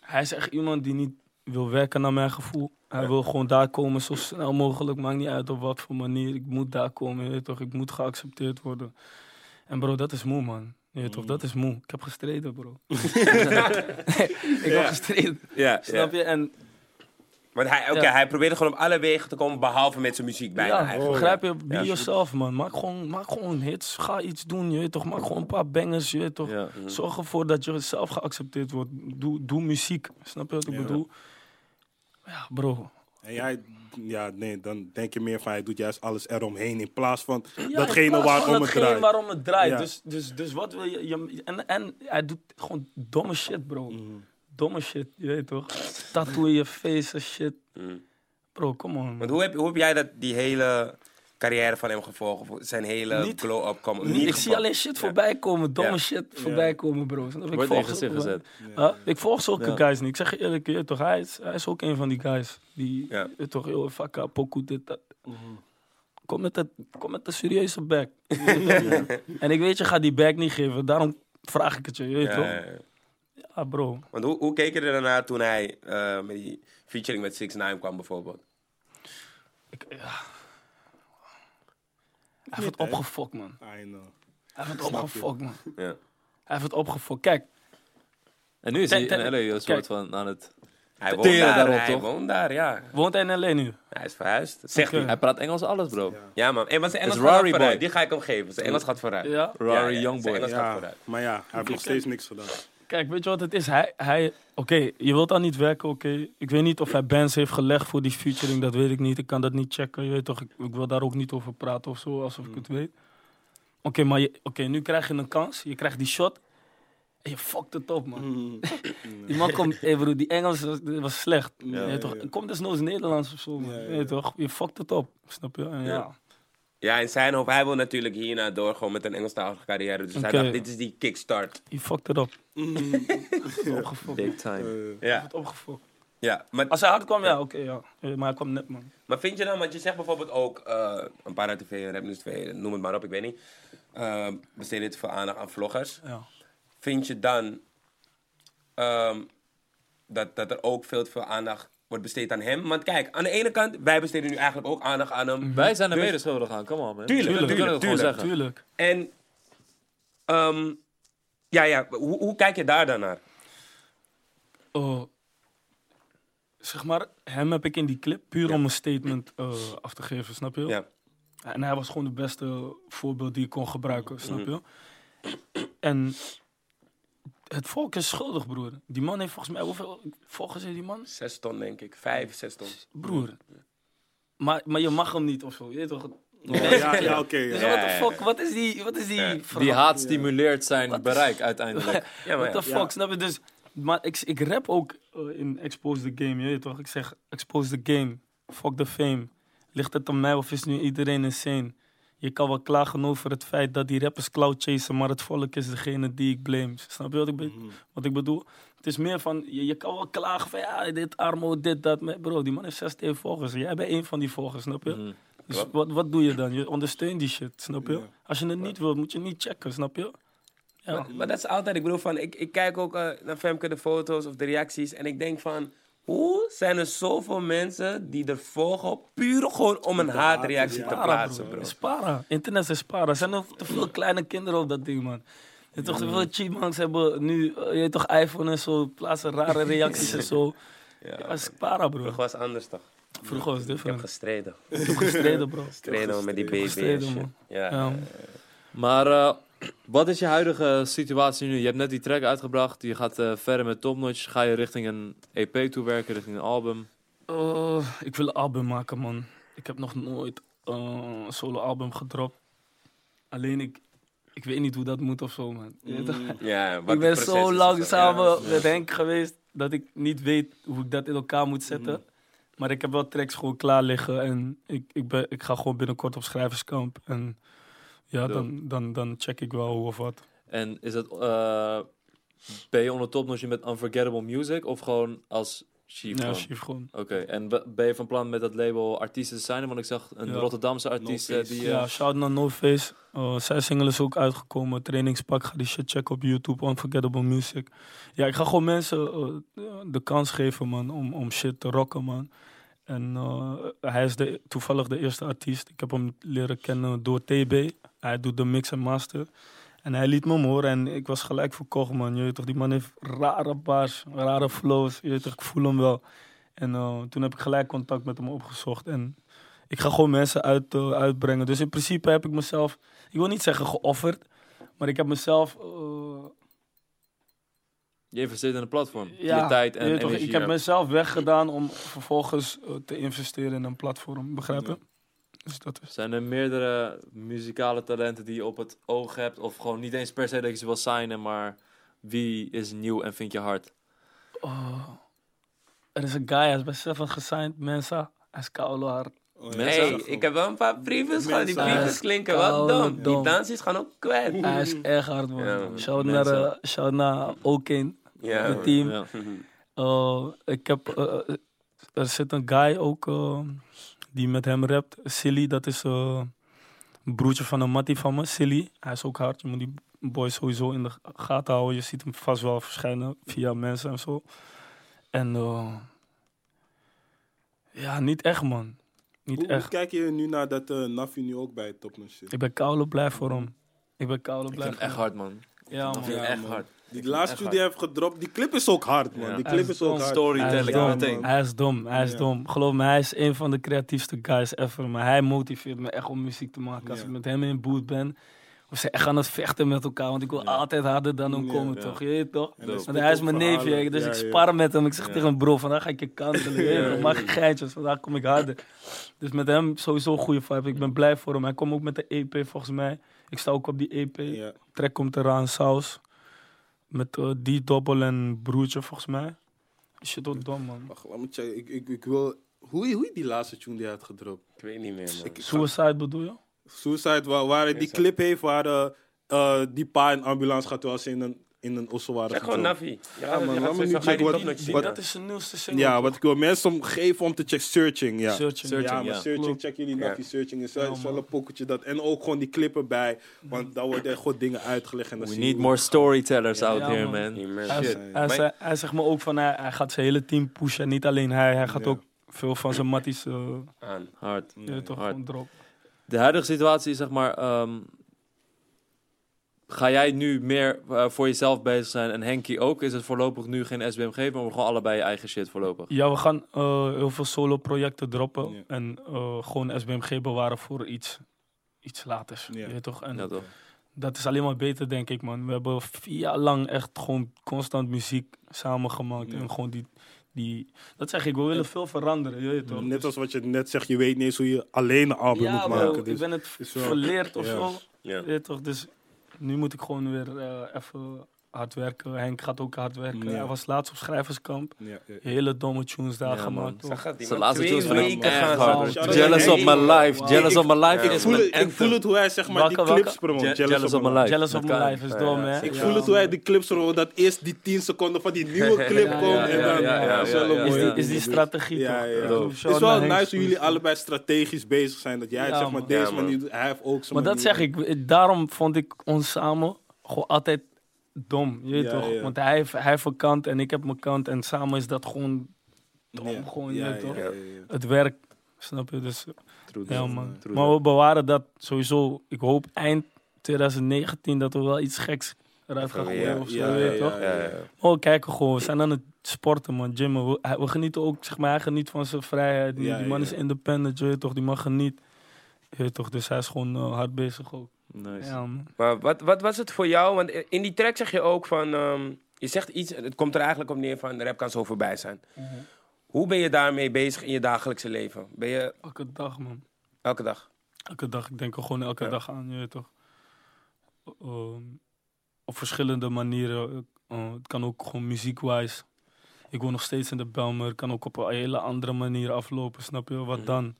hij is echt iemand die niet wil werken naar mijn gevoel. Hij wil gewoon daar komen zo snel mogelijk, maakt niet uit op wat voor manier. Ik moet daar komen, je weet toch, ik moet geaccepteerd worden. En bro, dat is moe, man. Je weet toch, dat is moe. Ik heb gestreden, bro. ik heb gestreden, ja, snap je? En Want hij, oké, Ja. hij probeerde gewoon op alle wegen te komen, behalve met zijn muziek bijna ja, eigenlijk. begrijp je? Be Ja. yourself, man. Maak gewoon, maak gewoon hits. Ga iets doen, je weet toch. Maak gewoon een paar bangers, je weet toch. Ja. Zorg ervoor dat je zelf geaccepteerd wordt. Doe, doe muziek. Snap je wat ik Ja. bedoel? Ja, bro. En jij, ja, nee, dan denk je meer van hij doet juist alles eromheen in plaats van Ja, datgene plaats van waarom het datgene draait. waarom het draait. Ja. Dus, dus, dus wat wil je... je en, en hij doet gewoon domme shit, bro. Mhm. Domme shit, je weet toch. Tattoo in je face en shit. Mm. Bro, come on. Want hoe heb, hoe heb jij dat, die hele carrière van hem gevolgd? Zijn hele glow-up komen? Niet, ik zie alleen shit voorbij komen, domme Ja. shit voorbij komen, bro. Ik Wordt volg gezicht gezet. Ik volg zulke Ja. guys niet. Ik zeg je eerlijk, je toch, hij is, hij is ook een van die guys die Ja. je toch heel vakka, pokoe, dit, dat. Kom met, het, kom met een serieuze back. en ik weet, je gaat die back niet geven, daarom vraag ik het je, je weet Ja, toch? Ja, ja. Ja, bro. Want hoe, hoe keek je er daarna toen hij eh, met die featuring met 6 9 kwam bijvoorbeeld? Ik, ja. Hij heeft het opgefokt, man. I know. Hij heeft het opgefokt, man. Ja. Hij heeft het opgefokt. Kijk, En nu is Ten- hij in LA een soort kijk. van aan het... Hij woont daar, daarop, hij toch? woont daar, ja. woont hij in L.A. nu? Hij is verhuisd. Zegt hij. Hij praat Engels alles, bro. Ja, man. Hey, maar zijn Engels gaat Rari vooruit. boy. Die ga ik hem geven. Zijn Engels gaat vooruit. Ja. Rari Ja, ja, Youngboy. Engels gaat Ja, vooruit. maar ja, hij heeft nog steeds niks gedaan. Kijk, weet je wat het is? Hij, hij, Oké, je wilt dan niet werken, oké. Ik weet niet of hij bands heeft gelegd voor die featuring, dat weet ik niet. Ik kan dat niet checken, je weet toch. Ik, ik wil daar ook niet over praten of zo, alsof ik het weet. Oké, maar je- oké, nu krijg je een kans, je krijgt die shot. En je fuckt het op, man. Die man komt, hey die Engels was, was slecht. je weet toch? ja. Kom desnoods Nederlands of zo, man. Ja, ja, Je toch? Je fuckt het op, snap je? En ja. Ja. In zijn hoofd, hij wil natuurlijk hierna door gewoon met een Engelstalige carrière. Dus hij Oké. dacht, dit is die kickstart. Je fuckt het op. Opgefokt. Big time. Eh, Ja, Het opgefokt. ja. Maar, Als hij hard kwam, ja, oké, ja. Eh, Maar hij kwam net, man. maar vind je dan, want je zegt bijvoorbeeld ook, eh, een paar TV, Rap News 2, noem het maar op, ik weet niet. Uh, besteden te veel aandacht aan vloggers. Ja. Vind je dan ehm, dat, dat er ook veel te veel aandacht wordt besteed aan hem? Want kijk, aan de ene kant, wij besteden nu eigenlijk ook aandacht aan hem. Wij zijn er Dus- mede schuldig aan, come on man. Tuurlijk, tuurlijk, tuurlijk. Tuurlijk. En, ehm, ja, ja, hoe, hoe kijk je daar dan naar? Oh, zeg maar, hem heb ik in die clip puur om een statement eh, af te geven, snap je? Ja. En hij was gewoon het beste voorbeeld die ik kon gebruiken, snap Mhm. je? En het volk is schuldig, broer. Die man heeft volgens mij, hoeveel volgers heeft die man? Zes ton, denk ik. Vijf, zes ton. Broer. Maar, maar je mag hem niet of zo, je weet toch? ja, ja oké. ja. Dus what the fuck, wat is die, wat is die Ja. Die haat stimuleert zijn bereik uiteindelijk. Ja, maar What the ja. fuck, snap je? Dus, maar ik, ik rap ook eh, in Expose the Game, je weet toch? Ik zeg, expose the game, fuck the fame. Ligt het aan mij of is nu iedereen insane? Je kan wel klagen over het feit dat die rappers cloud chasen, maar het volk is degene die ik blame. Snap je wat ik, be- wat ik bedoel? Het is meer van, je, je kan wel klagen van ja, dit armo, dit, dat. Maar bro, die man heeft 16 volgers. Jij bent één van die volgers, snap je? Mhm. Dus wat, wat doe je dan? Je ondersteunt die shit, snap je? Als je het niet wilt, moet je niet checken, snap je? Ja. Maar, maar dat is altijd, ik bedoel van, ik, ik kijk ook eh, naar Femke de foto's of de reacties en ik denk van, hoe zijn er zoveel mensen die er volgen puur gewoon om een haatreactie te plaatsen, bro. bro? Is para. Internet is para. Er zijn nog te veel kleine kinderen op dat ding, man. Je toch, te veel chipmunks hebben nu, eh, je toch, iPhone en zo, plaatsen rare reacties en zo. Ja, Ja, is para, bro. Vroeger was het anders toch? Vroeger was het Ik heb different. gestreden. Ik heb gestreden, bro. Gestreden met die baby en gestreden, shit. man. Ja. Ja. Maar eh, wat is je huidige situatie nu? Je hebt net die track uitgebracht. Je gaat eh, verder met Top Notch. Ga je richting een EP toewerken, richting een album? Oh, ik wil een album maken, man. Ik heb nog nooit een solo-album gedropt. Alleen ik, ik weet niet hoe dat moet of zo, man. Ja, wat ik ben zo lang samen Ja. met Henk geweest dat ik niet weet hoe ik dat in elkaar moet zetten. Maar ik heb wel tracks gewoon klaar liggen en ik, ik, ben, ik ga gewoon binnenkort op schrijverskamp. En ja, dan, dan, dan check ik wel hoe of wat. En is dat, eh, ben je onder Top Notch met Unforgettable Music of gewoon als Chief? Ja, chief gewoon. Oké, en be- ben je van plan met dat label artiesten te zijn? Want ik zag een Ja. Rotterdamse artiest eh, die... Ja, shout naar No Face. Uh, zijn single is ook uitgekomen. Trainingspak, ga die shit checken op YouTube. Unforgettable Music. Ja, ik ga gewoon mensen eh, de kans geven, man, om, om shit te rocken, man. En eh, hij is de, toevallig de eerste artiest. Ik heb hem leren kennen door TB. Hij doet de mix en master. En hij liet me hem horen en ik was gelijk verkocht, man. Je weet toch, die man heeft rare bars, rare flows. Je weet toch, ik voel hem wel. En eh, toen heb ik gelijk contact met hem opgezocht. En ik ga gewoon mensen uit, eh, uitbrengen. Dus in principe heb ik mezelf, ik wil niet zeggen geofferd, maar ik heb mezelf. eh, Je investeert in een platform. ja, je tijd en je weet toch, energie. ik heb mezelf weggedaan om vervolgens te investeren in een platform. Begrijp je? Dus dat is. Zijn er meerdere muzikale talenten die je op het oog hebt? Of gewoon niet eens per se dat je ze wil signen, maar wie is nieuw en vind je hard? Oh. Er is een guy, hij is bij Seven gesigned, Mensa. Hij is koude hard. Oh, is ik heb wel een paar briefjes gehad. Die briefjes klinken wel Oh, dom. Die dansjes gaan ook kwijt. Hij is echt hard, man. Ja, man. shout, naar, eh, shout naar Okin, Ja, het team. Ja. Uh, ik heb, uh, uh, er zit een guy ook uh, die met hem rapt. Silly, dat is uh, een broertje van een mattie van me. Silly, hij is ook hard. Je moet die boy sowieso in de gaten houden. Je ziet hem vast wel verschijnen via mensen en zo. En uh, ja, niet echt man. Niet Hoe, hoe echt. kijk je nu naar dat eh Nafi nu ook bij Topman zit? Ik ben koude blij voor hem. Ik ben koude Ik blij vind hem echt hard, man. Ja, man. vind ik Ja, echt man. hard. Die laatste hij heeft gedropt, die clip is ook hard, man. Ja. Die clip is is ook hard. Storytelling Hij is dom. meteen. Hij is dom, hij is Ja. dom. Geloof me, hij is een van de creatiefste guys ever. Maar hij motiveert me echt om muziek te maken. Als Ja. ik met hem in een boot ben, we zijn echt aan het vechten met elkaar. Want ik wil altijd harder dan hem Ja, komen, ja. toch? Je weet toch? Want hij is mijn neefje, dus Ja, ik ja. spar met hem. Ik zeg Ja. tegen hem, bro, vandaag ga ik je kantelen. Je weet Ja, toch? ja, Maak ja. je geintjes, vandaag kom ik harder. Dus met hem sowieso een goede vibe. Ik ben blij voor hem. Hij komt ook met de EP volgens mij. Ik sta ook op die EP. Ja. Track komt eraan, Saus. Met eh, die dobbel en broertje volgens mij. Shit ook dom, man. Wacht, laat me checken. Ik, ik, ik wil... Hoe, hoe die laatste tune die hij had gedropt? Ik weet niet meer, man. Ik- Suicide bedoel je? Suicide, waar, waar hij die clip heeft waar eh, eh, die pa in ambulance gaat terwijl ze in een, in een osso waren Zeg gewoon. Navi. Ja, man, laat me zo- nu checken wat- wat- dat is zijn nieuwste single. Ja, wat ik wil mensen om geven om te checken. Searching, ja. Searching. Searching. ja, maar ja. searching, check jullie Ja. Navi Searching is wel, Ja, is wel man. een pokertje dat. En ook gewoon die clippen bij, want daar worden echt goed dingen uitgelegd. En dan We need more storytellers out Ja, here, man. man. Hij, zegt me ook van hij, hij gaat zijn hele team pushen. Niet alleen hij, hij gaat Ja. ook veel van zijn matties eh, Aan. Hard. toch. De huidige situatie is zeg maar. ehm, ga jij nu meer eh, voor jezelf bezig zijn en Henky ook? Is het voorlopig nu geen SBMG, maar we gewoon allebei je eigen shit voorlopig? Ja, we gaan eh, heel veel solo-projecten droppen. Ja. En eh, gewoon SBMG bewaren voor iets, iets laters. Ja. Je weet toch? En Ja, toch? dat is alleen maar beter, denk ik, man. We hebben vier jaar lang echt gewoon constant muziek samen gemaakt. Ja. En gewoon die, die... Dat zeg ik, we willen veel veranderen, je weet toch? Net als wat je net zegt, je weet niet eens hoe je alleen een album ja, moet bro, maken. ik Dus. ben het verleerd of zo. Ja. Je weet toch? Dus nu moet ik gewoon weer eh, even hard werken. Henk gaat ook hard werken. Ja. Hij was laatst op schrijverskamp. Ja, ja. Hele domme tunes daar Ja, gemaakt. Zijn laatste tunes echt hard. Shout out Jealous of my life. Wow. Jealous of my life Ik is voel, mijn het, ik voel het hoe hij zeg maar Welke, die clips promoot. Je- Jealous of my life. Jealous of my life is dom, hè? Ik voel het hoe hij die clips promoot. Dat eerst die 10 seconden van die nieuwe clip komt. en dan, is die, is die strategie toch? Het is wel nice hoe jullie allebei strategisch bezig zijn. Dat jij zeg maar deze manier doet, hij heeft ook zijn Maar dat zeg ik, daarom vond ik ons samen gewoon altijd dom. Je weet Ja, toch? ja. Want hij heeft, hij heeft een kant en ik heb mijn kant. En samen is dat gewoon dom. Ja. Gewoon, je weet toch? Het werk, snap je? Dus True ja, that. man. True Maar we bewaren dat sowieso. Ik hoop eind 2019 dat we wel iets geks eruit gaan gooien of zo, weet toch? Oh, kijken gewoon. We zijn aan het sporten, man. Gymmen. We, genieten ook, zeg maar, hij geniet van zijn vrijheid. Die, die man is independent, je weet toch? Die man geniet. Je weet toch? Dus hij is gewoon eh, hard bezig ook. Nice. Ja. Maar wat, wat was het voor jou? Want in die track zeg je ook van... ehm, je zegt iets, het komt er eigenlijk op neer van... de rap kan zo voorbij zijn. Hoe ben je daarmee bezig in je dagelijkse leven? Ben je Elke dag, man. elke dag? Elke dag. Ik denk er gewoon elke Ja. dag aan, je weet toch? Ehm, op verschillende manieren. Eh, het kan ook gewoon muziekwijs. Ik woon nog steeds in de Belmer. Het kan ook op een hele andere manier aflopen, snap je? Wat Mhm. dan?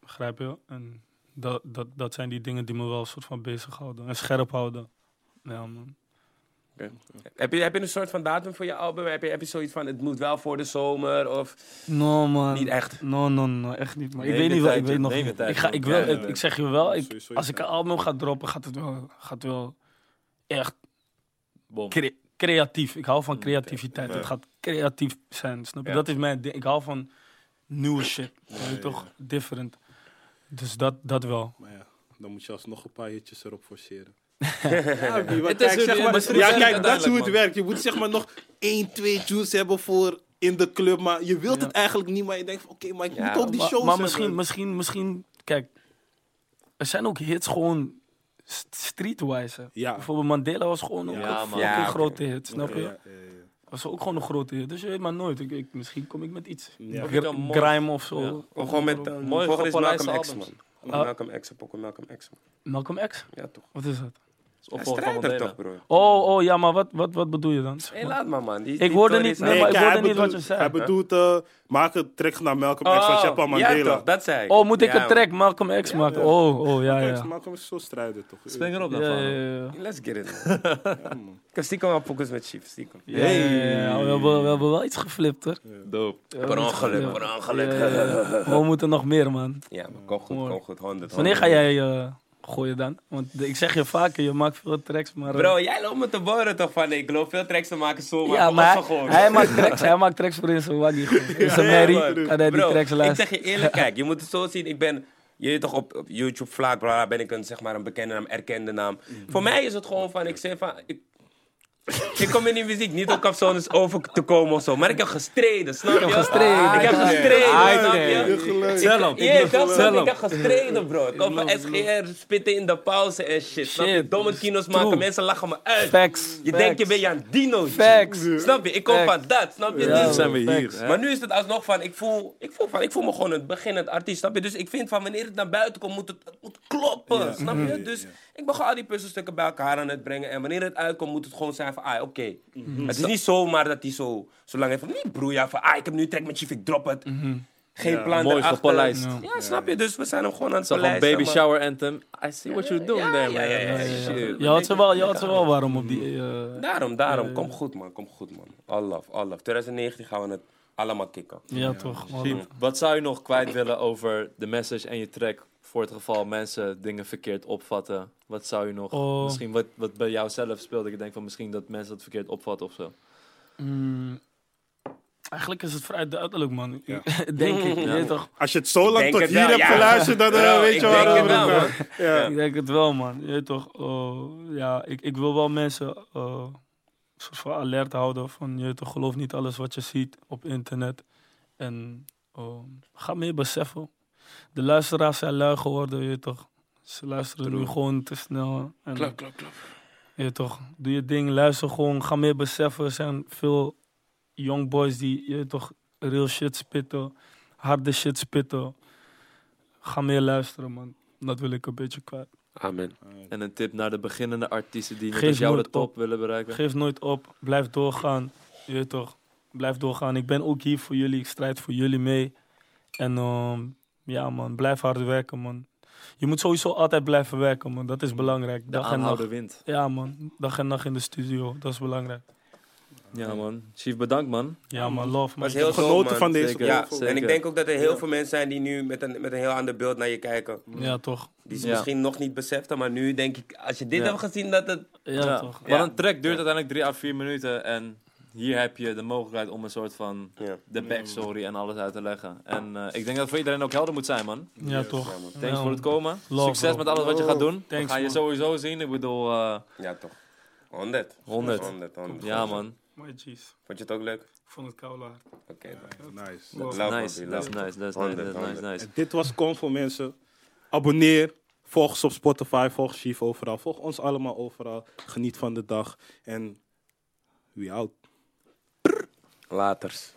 Begrijp je? En dat, dat, dat zijn die dingen die me wel een soort van bezighouden. En scherp houden. Ja, man. Heb je, heb je een soort van datum voor je album? Heb je, heb je zoiets van, het moet wel voor de zomer? Of No, man. niet echt? No, no, no, echt niet. Maar ik weet niet wel, ik weet nog niet. Ik, ga, ik, wil, Ja, ik, zeg je wel, ik, als ik een album ga droppen, gaat het wel, gaat wel echt cre- creatief. Ik hou van creativiteit. Ja. Het gaat creatief zijn, snap je? Ja. Dat is mijn ding. Ik hou van nieuwe shit. Toch? ja. Different. Dus dat, dat wel. Maar ja, dan moet je alsnog een paar hitjes erop forceren. ja, kijk, zeg maar, ja, kijk, dat is hoe het man. werkt. Je moet zeg maar nog één, twee tunes hebben voor in de club, maar je wilt Ja. het eigenlijk niet, maar je denkt van oké, maar ik Ja, moet ook die maar, shows maar hebben. misschien, misschien, misschien, kijk, er zijn ook hits gewoon st- streetwise. Ja. Bijvoorbeeld Mandela was gewoon ook Ja, een fucking Ja, oké. grote hit, snap je? Was ook gewoon een grote hit. Dus je weet maar nooit. Ik, ik- misschien kom ik met iets. Ja. Gr- mooi. Grime of zo. Ja. Of gewoon met, uh, Mooi volgende is gepolijste Malcolm X, man. Ah. Malcolm X, pokken Malcolm X, man. Malcolm X? Ja, toch. Wat is dat? Hij van Mandela. toch, bro. Oh, oh ja, maar wat, wat, wat bedoel je dan? Hé, laat maar, man. Die, Ik die hoorde niet- nee, maar ik hoorde niet wat je zei. Hij bedoelt, eh, maak een track naar Malcolm X, je hebt al Mandela. Ja, toch, dat zei ik. Oh, moet ik Ja, een track Malcolm X maken? Oh, oh, ja, Malcolm X, ja. Malcolm is zo strijder, toch? Spring erop dan Ja, van. ja, ja. man. Let's get it, man. Ja, man. Ik heb stiekem wel focus met Chief, stiekem. Ja, ja, ja, We, hebben, we hebben wel iets geflipt, hoor. Dope. Per ongeluk, per ongeluk. We moeten nog meer, man. Ja, maar kom goed, kom goed. 100. Wanneer ga 100. jij eh, gooien dan? Want ik zeg je vaker, je maakt veel tracks, maar... eh, Bro, jij loopt me te boren toch van ik geloof veel tracks te maken zomaar. ja, maar gewoon. hij, maakt tracks, hij maakt tracks voor in zijn waggie. In zijn merrie kan hij die tracks ik luisteren. zeg je eerlijk, kijk, je moet het zo zien. Ik ben, je weet toch, op, op YouTube, vlak, bla, ben ik een, zeg maar, een bekende naam, erkende naam. Voor mij is het gewoon van, ik zeg van, ik, ik kom in die muziek niet om capsules over te komen of zo, maar ik heb gestreden, snap je? heb gestreden. Ik heb gestreden, ah, snap oké. je? Zelf. Ik, ja, dat snap je, zelf. ik heb gestreden, bro. Ik kom van SGR, spitten in de pauze en shit. Snap je? Domme kino's maken, True. mensen lachen me uit. Facts. Je facts. denkt, je bent Jan Dino. Facts. Snap je? Ik kom Facts. van dat, snap je? Ja, Dus- zijn we hier. Maar nu is het alsnog van, ik voel, ik voel, van, ik voel me gewoon een beginnend artiest, snap je? Dus ik vind van, wanneer het naar buiten komt, moet het, het moet kloppen, snap je? Dus ik ben gewoon al die puzzelstukken bij elkaar aan het brengen. En wanneer het uitkomt, moet het gewoon zijn van, ah, oké. Het is niet zomaar dat hij zo, zo lang heeft van, niet broer, ja, van, ah, ik heb nu een track met Chief, ik drop het. Geen plan Mooi erachter. Ja. Ja, snap je? Dus we zijn hem gewoon aan het polijsten, baby maar- shower anthem. I see what you're doing Ja, there, ja, man. ja, ja, ja, ja. Shit. Je had ze wel, je had ze wel warm op die... eh, Daarom, daarom. Kom goed, man. Kom goed, man. All love, all love. 2019 gaan we het allemaal kicken. ja, toch. man. Wat zou je nog kwijt willen over de message en je track? Voor het geval mensen dingen verkeerd opvatten. Wat zou je nog... Oh. Misschien wat, wat bij jou zelf speelde. Ik denk van misschien dat mensen het verkeerd opvatten of zo. Mm, eigenlijk is het vrij duidelijk, man. Ja. denk ik. Je Ja. toch? Als je het zo lang tot hier wel, hebt ja. geluisterd, dan eh, Bro, weet ik je waar denk het wel, over. Ik denk het wel, man. Je weet toch? oh, ja, ik, ik wil wel mensen eh, soort van alert houden van je toch, geloof niet alles wat je ziet op internet. En oh, ga meer beseffen. De luisteraars zijn lui geworden, je toch? Ze luisteren nu gewoon te snel. En, Klopt, klopt, klopt. Je weet toch? Doe je ding, luister gewoon, ga meer beseffen. Er zijn veel young boys die je weet toch real shit spitten, harde shit spitten. Ga meer luisteren, man. Dat wil ik een beetje kwijt. Amen. En een tip naar de beginnende artiesten die als jou de top op. willen bereiken. Geef nooit op. Blijf doorgaan. Je toch. Blijf doorgaan. Ik ben ook hier voor jullie. Ik strijd voor jullie mee. En ehm, ja, man. Blijf hard werken, man. Je moet sowieso altijd blijven werken, man. Dat is belangrijk. De Dag en nacht. wint. Ja, man. Dag en nacht in de studio. Dat is belangrijk. Ja, man. Chief, bedankt, man. Ja, man. Love, man. Was heel Genoten man. van deze Zeker. Ja, en ik denk ook dat er heel veel mensen zijn die nu met een, met een heel ander beeld naar je kijken. Ja, toch. Die ze Ja. misschien nog niet beseften, maar nu denk ik, als je dit Ja. hebt gezien, dat het... Ja, Ja. toch. Want een track duurt uiteindelijk drie à vier minuten. En hier heb je de mogelijkheid om een soort van Ja. de backstory en alles uit te leggen. En eh, ik denk dat het voor iedereen ook helder moet zijn, man. Ja, toch. Ja, man. Thanks Ja, voor het komen. Love, Succes bro. met alles wat je gaat doen. We Thanks, gaan je man. sowieso zien. Ik bedoel, eh, Ja, toch. 100. 100. 100, 100. ja, man. My G's. Vond je het ook leuk? Ik vond het koude hard. Oké. Nice. Love. Love, Nice, love. nice, nice, 100, dat is nice, 100. nice. En dit was Convo, mensen. Abonneer. Volg ons op Spotify. Volg Chief overal. Volg ons allemaal overal. Geniet van de dag. En we out. Laters.